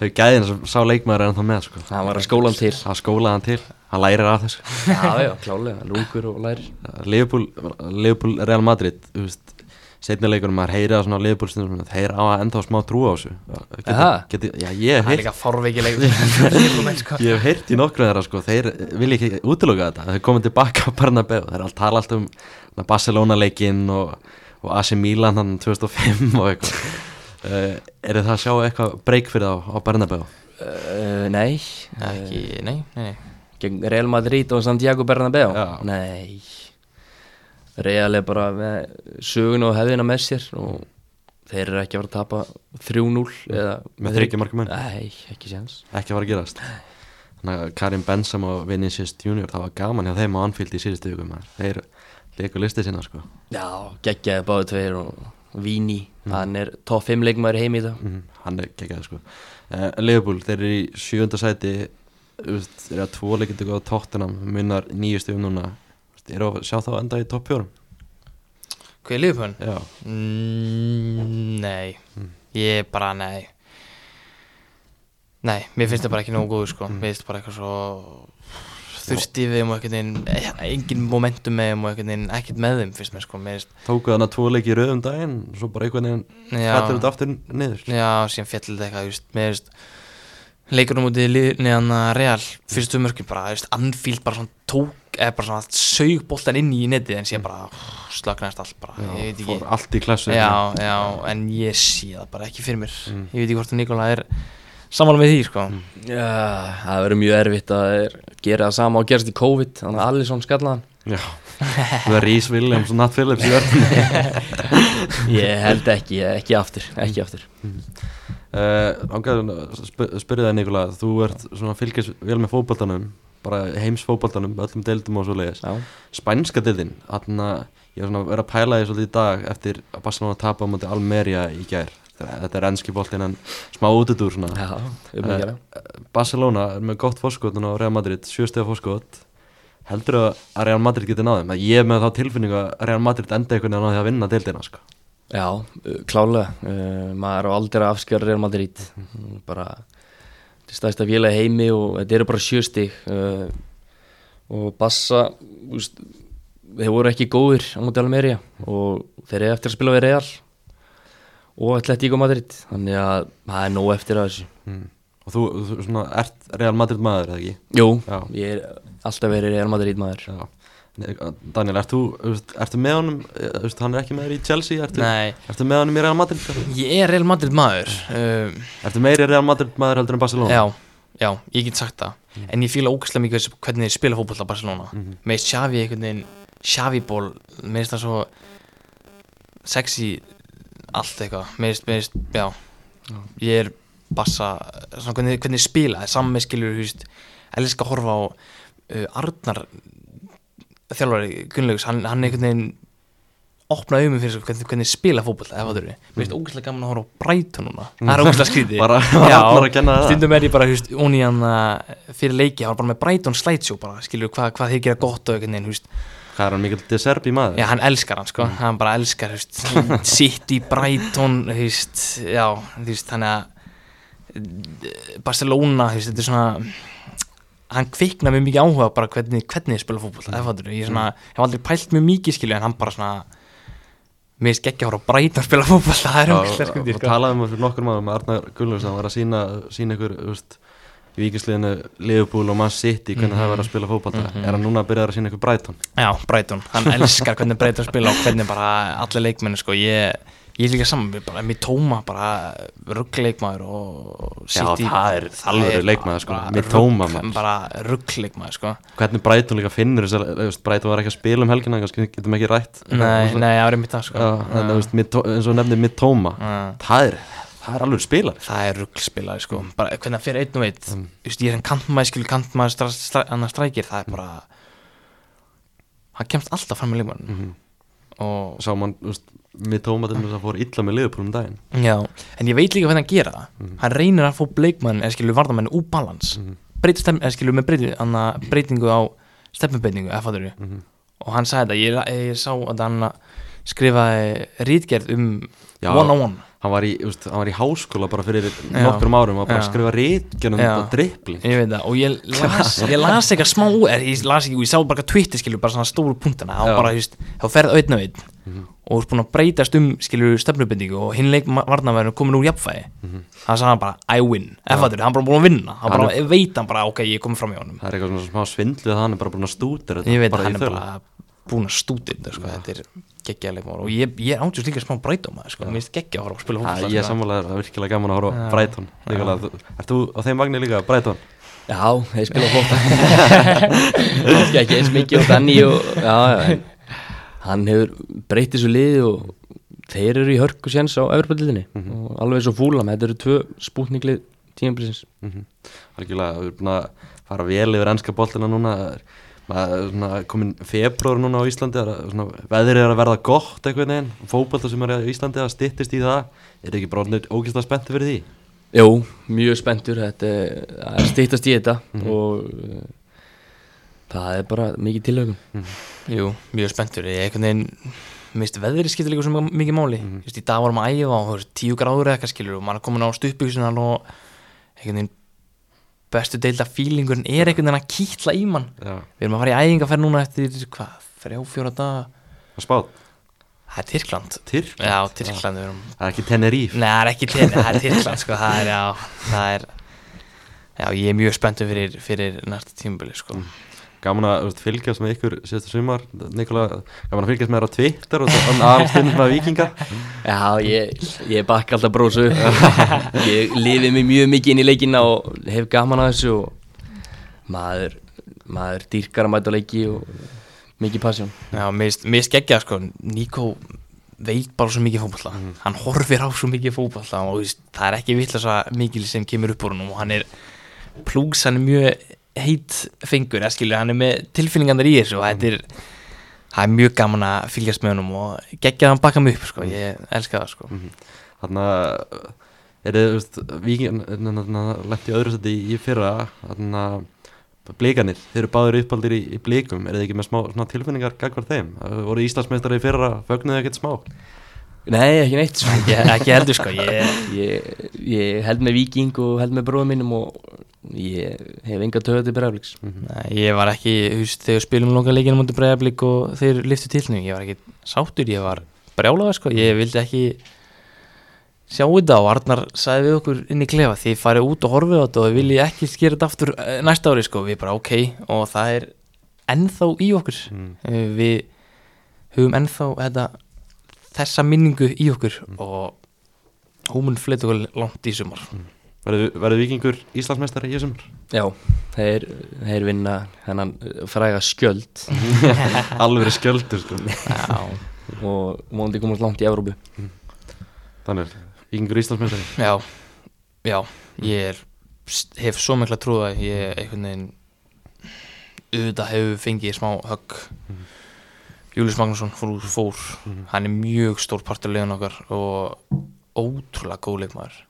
Speaker 2: þau gæðin sem sá leikmaður er ennþá með sko.
Speaker 1: Hann var að skóla hann til.
Speaker 2: Hann skólaði hann til, hann lærir af þessu.
Speaker 1: Já, já, klálega, hann lúkur og lærir.
Speaker 2: Liverpool, Liverpool Real Madrid þú veist, setni leikunum maður heyri að svona Liverpool stundum, þeir á að enda á smá trú á þessu geti, já, ég hef
Speaker 3: Það
Speaker 2: heyrt
Speaker 3: sko.
Speaker 2: Ég hef heyrt í nokkru þeirra sko, þeir vilja ekki útiloka þetta, þeir komið tilbaka á Bernabeu, þeir all tala alltaf um na, Barcelona leikinn og, og AC Milan hann 2005 og eitthvað. Uh, er það að sjá eitthvað breyk fyrir þá á Bernabeu?
Speaker 1: uh, nei,
Speaker 3: Ekki, nei, nei
Speaker 1: gegn Real Madrid og Santiago Bernabéu
Speaker 2: Já.
Speaker 1: nei Real er bara með sögun og hefðina með sér og þeir eru ekki að fara að tapa 3-0 eða
Speaker 2: Með þriggja marka menn?
Speaker 1: nei, ekki séns
Speaker 2: Ekki að fara að gerast. Þannig að Karim Benzema og Vinicius Junior, það var gaman hjá þeim á Anfield í síðustu vikum. Þeir leikur listið sinna sko.
Speaker 1: já, geggjaði báðu tveir og Vini,
Speaker 2: Mm.
Speaker 1: hann er top 5 leikmaður í heimi í dag
Speaker 2: Mm, hann er geggjað sko. Uh, Liverpool, þeir eru í sjönda sæti, þeir eru að tvo leikindi góða tóttunum, munnar nýju stöðum núna. Eru að sjá þá enda í topp fjórum?
Speaker 3: Hvað er liðpun?
Speaker 2: Já.
Speaker 3: Mm, nei ég bara, nei nei, mér finnst það bara ekki nógu góður sko, mér finnst bara eitthvað svo þurft í þeim og veginn eh, engin momentum með þeim og veginn ekkert með þeim finnst mér sko, mér finnst
Speaker 2: Tóku þannig að tvo leiki í rauðum daginn Svo bara
Speaker 3: Já.
Speaker 2: Fættir þetta aftur niður
Speaker 3: Já, síðan fjallið þetta eitthvað, þú veist, veist, leikunum út í liðan að Real, fyrstu mörkin bara, þú veist, Anfield bara svona tók, eða bara svona sög boltan inn í netið en síðan bara slöknast allt bara, ég veit ekki.
Speaker 2: Fór allt í klassu
Speaker 3: Já, já, en ég sé það bara ekki fyrir mér, ég veit ekki hvort að Nikola er sammála með því, sko.
Speaker 1: Já, það verður mjög erfitt að er- gera það sama og gerast í COVID þannig að Alisson skallaðan.
Speaker 2: Já Það er Rhys Williams og Nat Phillips í verðinni
Speaker 1: Ég held ekki, ekki aftur, ekki aftur.
Speaker 2: Uh, Ángaður að sp spyrja það Nikola. Þú ert svona fylgjast vel með fótboltanum Bara heims-fótboltanum, öllum deildum og svo leiðis Spænska deildin að ég er svona að vera að pæla því svolítið í dag Eftir að Barcelona tapa á móti Almeria í gær. Þetta er ennski boltin en smá útudur svona.
Speaker 1: Já, gera
Speaker 2: Barcelona er með gott fórskot núna á Real Madrid, sjöstega fórskot heldur að Real Madrid geti náðum ég er með þá tilfinningu að Real Madrid enda einhvern veginn á því að vinna deildina sko.
Speaker 1: Já, klálega uh, maður á aldrei að afskjöra Real Madrid. Mm, bara þetta er stæðst að vila heimi og þetta eru bara sjöstig uh, og Bassa úst, þeir voru ekki góðir á móti Almeria og þeir eru eftir að spila við Real og Atletico Madrid. Þannig að það er nóg eftir að þessu
Speaker 2: og þú, þú svona, ert Real Madrid maður eða ekki?
Speaker 1: Jú,
Speaker 2: Já.
Speaker 1: ég er alltaf verið Real Madrid maður.
Speaker 2: Já. Daniel, ert þú, veist, ertu með honum þú veist, hann er ekki með þér í Chelsea ertu,
Speaker 3: Nei,
Speaker 2: ertu með honum í Real Madrid?
Speaker 3: Ég er Real Madrid maður, uh,
Speaker 2: ertu meiri Real Madrid maður heldur en Barcelona?
Speaker 3: Já, já, ég get sagt það, en ég fíla ógæslega mikið hvernig þið spila fótboll á Barcelona, mm -hmm. með Xavi einhvern veginn, Xavi ból, með það svo sexy allt eitthvað, með veist, já, ég er bassa, svona hvernig, hvernig spila, saman með skilur, þú veist, elska að horfa á uh, Arnar þjálfari Gunnlaugs, hann, hann einhvern veginn opna auðum fyrir hvernig, hvernig spila fótboll eða hvað þau eru, mér finnst ógæslega gaman að horfa á Brighton núna, það er ógæslega skrítið.
Speaker 2: Bara- var það?
Speaker 3: stundum er ég bara, þú veist, ón í hann fyrir leiki, hann var bara með Brighton slideshow bara, skilur hvað, hvað þeir gera gott og einhvern veginn, þú veist,
Speaker 2: hvað er hann mikill deserbi maður?
Speaker 3: já, hann elskar hann, sko, hann bara elskar, já, þú veist, þannig að Barcelona, veist, þetta er svona hann kvikna mjög mikið áhuga bara hvernig, hvernig þið spila fótboll mm. ég svona, hef aldrei pælt mjög mikið skilju en hann bara svona mér finnst ekki að horfa á Brighton spila fótboll það er ógæslega
Speaker 2: og,
Speaker 3: skrítið
Speaker 2: og
Speaker 3: sko.
Speaker 2: talaðum við fyrir nokkur maður með Arnar Gullurs hann var að sína, sína ykkur veist, í vikisliðinu Liverpool og Man City hvernig það var að spila fótbolta. Er hann núna að byrja að sína ykkur Brighton?
Speaker 3: Já, Brighton, hann elskar hvernig Brighton spila og hvernig bara allir leikmenni sko, ég, ég er líka saman við bara, mér tóma bara ruggleikmaður og
Speaker 2: Já,
Speaker 3: City
Speaker 2: það er alvöru
Speaker 3: er
Speaker 2: leikmaður, sko.
Speaker 3: rugl-
Speaker 2: maður.
Speaker 3: bara ruggleikmaður sko
Speaker 2: hvernig Brighton líka finnur þess að þú veist, Brighton var ekki að spila um helgina kannski getum ekki rætt
Speaker 3: Nei, nei, það er mitt það sko
Speaker 2: Já, en, þú veist, og nefnir Mitoma
Speaker 3: Já.
Speaker 2: það er, það er alveg spilar
Speaker 3: Það er ruggspilari sko bara hvernig það fyrir einn og einn mm. Just, ég er en kantmaður, skilur kantmaður annar strækir, það er bara hann kemst alltaf fram með leikmann
Speaker 2: Mhm.
Speaker 3: Og
Speaker 2: sá mann, þú veist, Mitoma til þess að fór illa með Liverpool um daginn.
Speaker 3: Já, en ég veit líka hvernig hann gera það. Hann reynir að fá bleikmann eða skilur varðamenn úr balans. Mm eða skilur með breytingu, anna, breytingu á stefnubeytingu, eða fattur Og hann sagði þetta, ég, ég sá að hann skrifaði rítgerð um
Speaker 2: Já. Hann var í, veist, hann var í háskóla bara fyrir nokkrum árum og bara
Speaker 3: Já.
Speaker 2: skrifa reitgjörnum og drippling
Speaker 3: Ég veit það, og ég las, ég las eitthvað smá úr, eða ég las ekki, og ég sá bara Twitter skilur, bara svona stóru punktana, þá bara, just, þá ferð auðn og einn og þú ert búin að breytast um, skilur, stefnubindingu og hinn leik varnarverður komin úr jafnvægi. Hann sagði hann bara, I win. Fattur, hann er bara búin að vinna, hann
Speaker 2: Hann
Speaker 3: bara, veit hann bara, ok, ég er komin fram í honum.
Speaker 2: Það er eitthvað svona smá svindlið að hann er bara búin að stútir
Speaker 3: ég veit hann er bara búin að stúti þetta, sko, þetta er geggja leikmár og ég, ég er átjúst líka smá breytum maður, sko, mér finnst geggja að horfa að spila
Speaker 2: Já,
Speaker 3: fótbolta,
Speaker 2: ég er sammálaður, það er virkilega gaman að horfa á Brighton líka, þú, á þeim vagnir líka, Brighton?
Speaker 1: Já, þeir spila fóta Kannski ekki eins mikið og Danny og, já, já, hann hefur breytið svo liði og þeir eru í hörku séns á Evropadildinni og alveg eins og fúla með þetta eru tvö spútninglið tímabilsins.
Speaker 2: Algjörlega, við erum búin að fara vel yfir ennska boltina núna komin februar núna á Íslandi það er er að verða gott einhvern veginn, fótbolta sem er á Íslandi það styttist í það, er ekki bróðnir ógæslega spennti fyrir því?
Speaker 1: Jú, mjög spenntur. Er, er stýttast í þetta og uh, það er bara mikið tilögum
Speaker 3: Jú, mjög spenntur, ég einhvern veginn mist veðri skiptir líka svo mikið máli.
Speaker 2: Mhm.
Speaker 3: mm. Just, í dag varum að æfa veist, tíu gráður eða eitthvað skilur og maður er komin á stuppbygsunar og einhvern veginn bestu deilda fílingurinn er einhvern veginn að kýtla í mann.
Speaker 2: Já,
Speaker 3: við erum að fara í æfingaferð núna eftir hvað, þrjá, fjóra daga?
Speaker 2: Og spáð
Speaker 3: það er Tyrkland.
Speaker 2: Tyrk,
Speaker 3: já, Tyrkland erum
Speaker 2: það er ekki Tenerife.
Speaker 3: Nei, það er ekki til, það er Tyrkland sko, það er, já, það er Já, ég er mjög spenntur fyrir, fyrir næsta tímabili sko.
Speaker 2: Gaman að fylgjast með ykkur síðustu sumar. Nikola, gaman að fylgjast með þér á Twitter og þannig aðalstund með vikinga
Speaker 1: Já, ég, ég bakka alltaf brósu Ég lifi mig mjög mikið inn í leikina og hef gaman að þessu og maður, maður dýrkar að mæta leiki og mikið pasjón
Speaker 3: Já, mér finnst geggja sko, Níko veit bara svo mikið fótballa hann horfir á svo mikið fótballa og það er ekki vitlega mikil sem kemur upp úr hann og hann er plús, hann er mjög heit fengur, eða skilur, hann er með tilfinningarnar í þessu og þetta er það er mjög gaman að fylgjast með honum og geggja hann bakka mig upp, sko, ég elska það sko.
Speaker 2: Þannig að er þið, veist, viking lendi öðru seti í, í fyrra þannig að blikanir, þeir eru báður uppaldir í, blikum, er þið ekki með smá tilfinningar gagvar þeim? Voru Íslandsmeistari í fyrra, fögnuðu ekkert smá?
Speaker 1: Nei, ekki neitt sko.
Speaker 3: ekki, ekki heldur sko, ég
Speaker 1: ég, ég held með viking og held með bróðum mínum og ég hef enga töða til bregðarleiks
Speaker 3: Nei, ég var ekki, þú veist, þegar spilum longa leikinu mútið bregðarblik og þeir liftu tilnum, ég var ekki sátur, ég var brjálaður sko, ég vildi ekki sjá þetta og Arnar sagði við okkur inn í klefa því farið út og horfið á þetta og við viljið ekki skera þetta aftur eh, næsta ári sko, við bara ok og það er ennþá í okkur. Mm. við höfum ennþá þetta, þessa minningu í okkur og hún flytt okkur langt í sumar.
Speaker 2: Verður verður vikingur Íslandsmeistari í þessum?
Speaker 1: Já, þeir, þeir vinna hennan fræga skjöld.
Speaker 2: Alveg skjöldur sko.
Speaker 3: Já,
Speaker 1: og móndi komast langt í Evrópu.
Speaker 2: Þannig, vikingur Íslandsmeistari.
Speaker 3: Já, já, ég er, hef svo mikla trúða, ég einhvern veginn auðvitað hefur fengið smá högg Július Magnússon fór, fór. Hann er mjög stór partur leiðan okkar og ótrúlega góð leikmaður.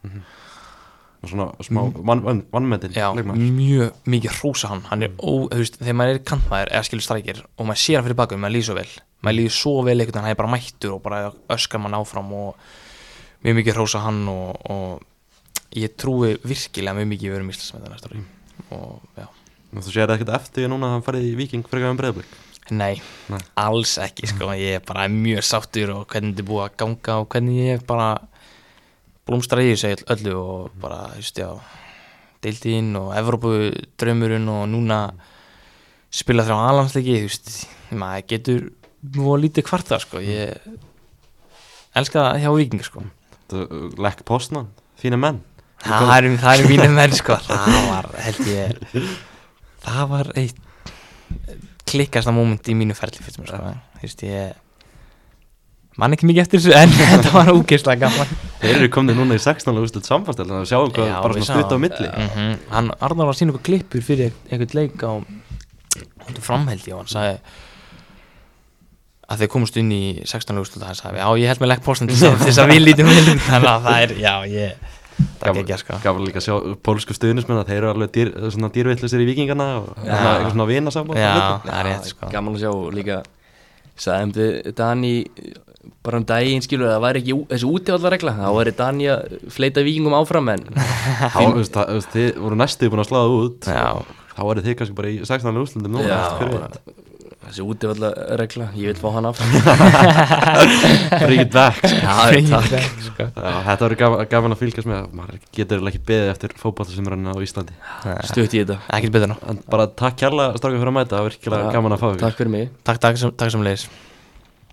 Speaker 2: Og svona smá vann, vann, vannmetin
Speaker 3: Já, mjög mikið hrósa hann. Hann er ó, þú veist, þegar maður er kantmaður eða skilur strækir og maður sér hann fyrir bakum, maður líður svo vel. Maður líður svo vel einhvern veginn, hann er bara mættur og bara öskar mann áfram og mjög mikið hrósa hann og, og ég trúi virkilega mjög mikið við erum íslensmynda næsta ári og já,
Speaker 2: þú sér ekkert eftir að núna að hann farið í viking frekar um breyðablik
Speaker 3: nei,
Speaker 2: Nei.
Speaker 3: alls ekki sko, ég er bara mjög sáttur og hvernig þetta er búið að ganga og hvernig ég bara blómstra í þessu öllu og bara, þú veist, já deildin og Evrópu draumurinn og núna spila þrjá alansleiki, þú veist maður getur mjög lítið kvarta sko, ég elska það hjá vikingar sko.
Speaker 2: Lekk Postman, fína menn.
Speaker 3: Það er, það er mínum menn sko. Það var, held ég það var eitt klikkasta moment í mínu ferli fyrst mér sko, þú veist, ég man ekki mikið eftir þessu en þetta var ógeðslega gaman
Speaker 2: Þeir eru komnið núna í 16. úrslit samfastel þannig að sjáum hvað
Speaker 3: Já,
Speaker 2: bara svona stutt á milli
Speaker 3: Mhm. hann, Arnar var að sína okkur klippur fyrir einhvern leik á hóttu framheldi og hann sagði að þeir komast inn í 16. úrslit hann sagði, já ég held með lekk postin til þess að við lítum vel þannig að það er, já ég það er ekki að sko.
Speaker 2: Gaf líka að sjá pólsku stuðnismenn að þeir eru alveg dýr, svona dýrvillisir í vikingana og svona, eitthvað svona vina saman
Speaker 3: Já, það er rétt sko.
Speaker 1: Gaman að sjá líka sagði um þið Dani bara um daginn skilur það væri ekki þessi útivallarregla. Þá væri Dani að fleita vikingum áfram en
Speaker 2: Þið voru næstuð búin að sláða út.
Speaker 3: Já,
Speaker 2: Þá eru þið kannski bara í 16. úrslitum núna
Speaker 1: Þessi útivallarregla ég vil fá hann aftur.
Speaker 2: Bring it back sko.
Speaker 3: Sko.
Speaker 2: Þetta verður gaman, gaman að fylgjast með. Maður getur ekki beðið eftir fótballtasimrann á Íslandi.
Speaker 1: Stutt í þetta.
Speaker 3: Ekkert betur
Speaker 2: en bara takk kærlega stráka fyrir að mæta, það var virkilega gaman að fá ykkur
Speaker 1: Takk fyrir mig.
Speaker 3: Takk, takk takk sem leiðis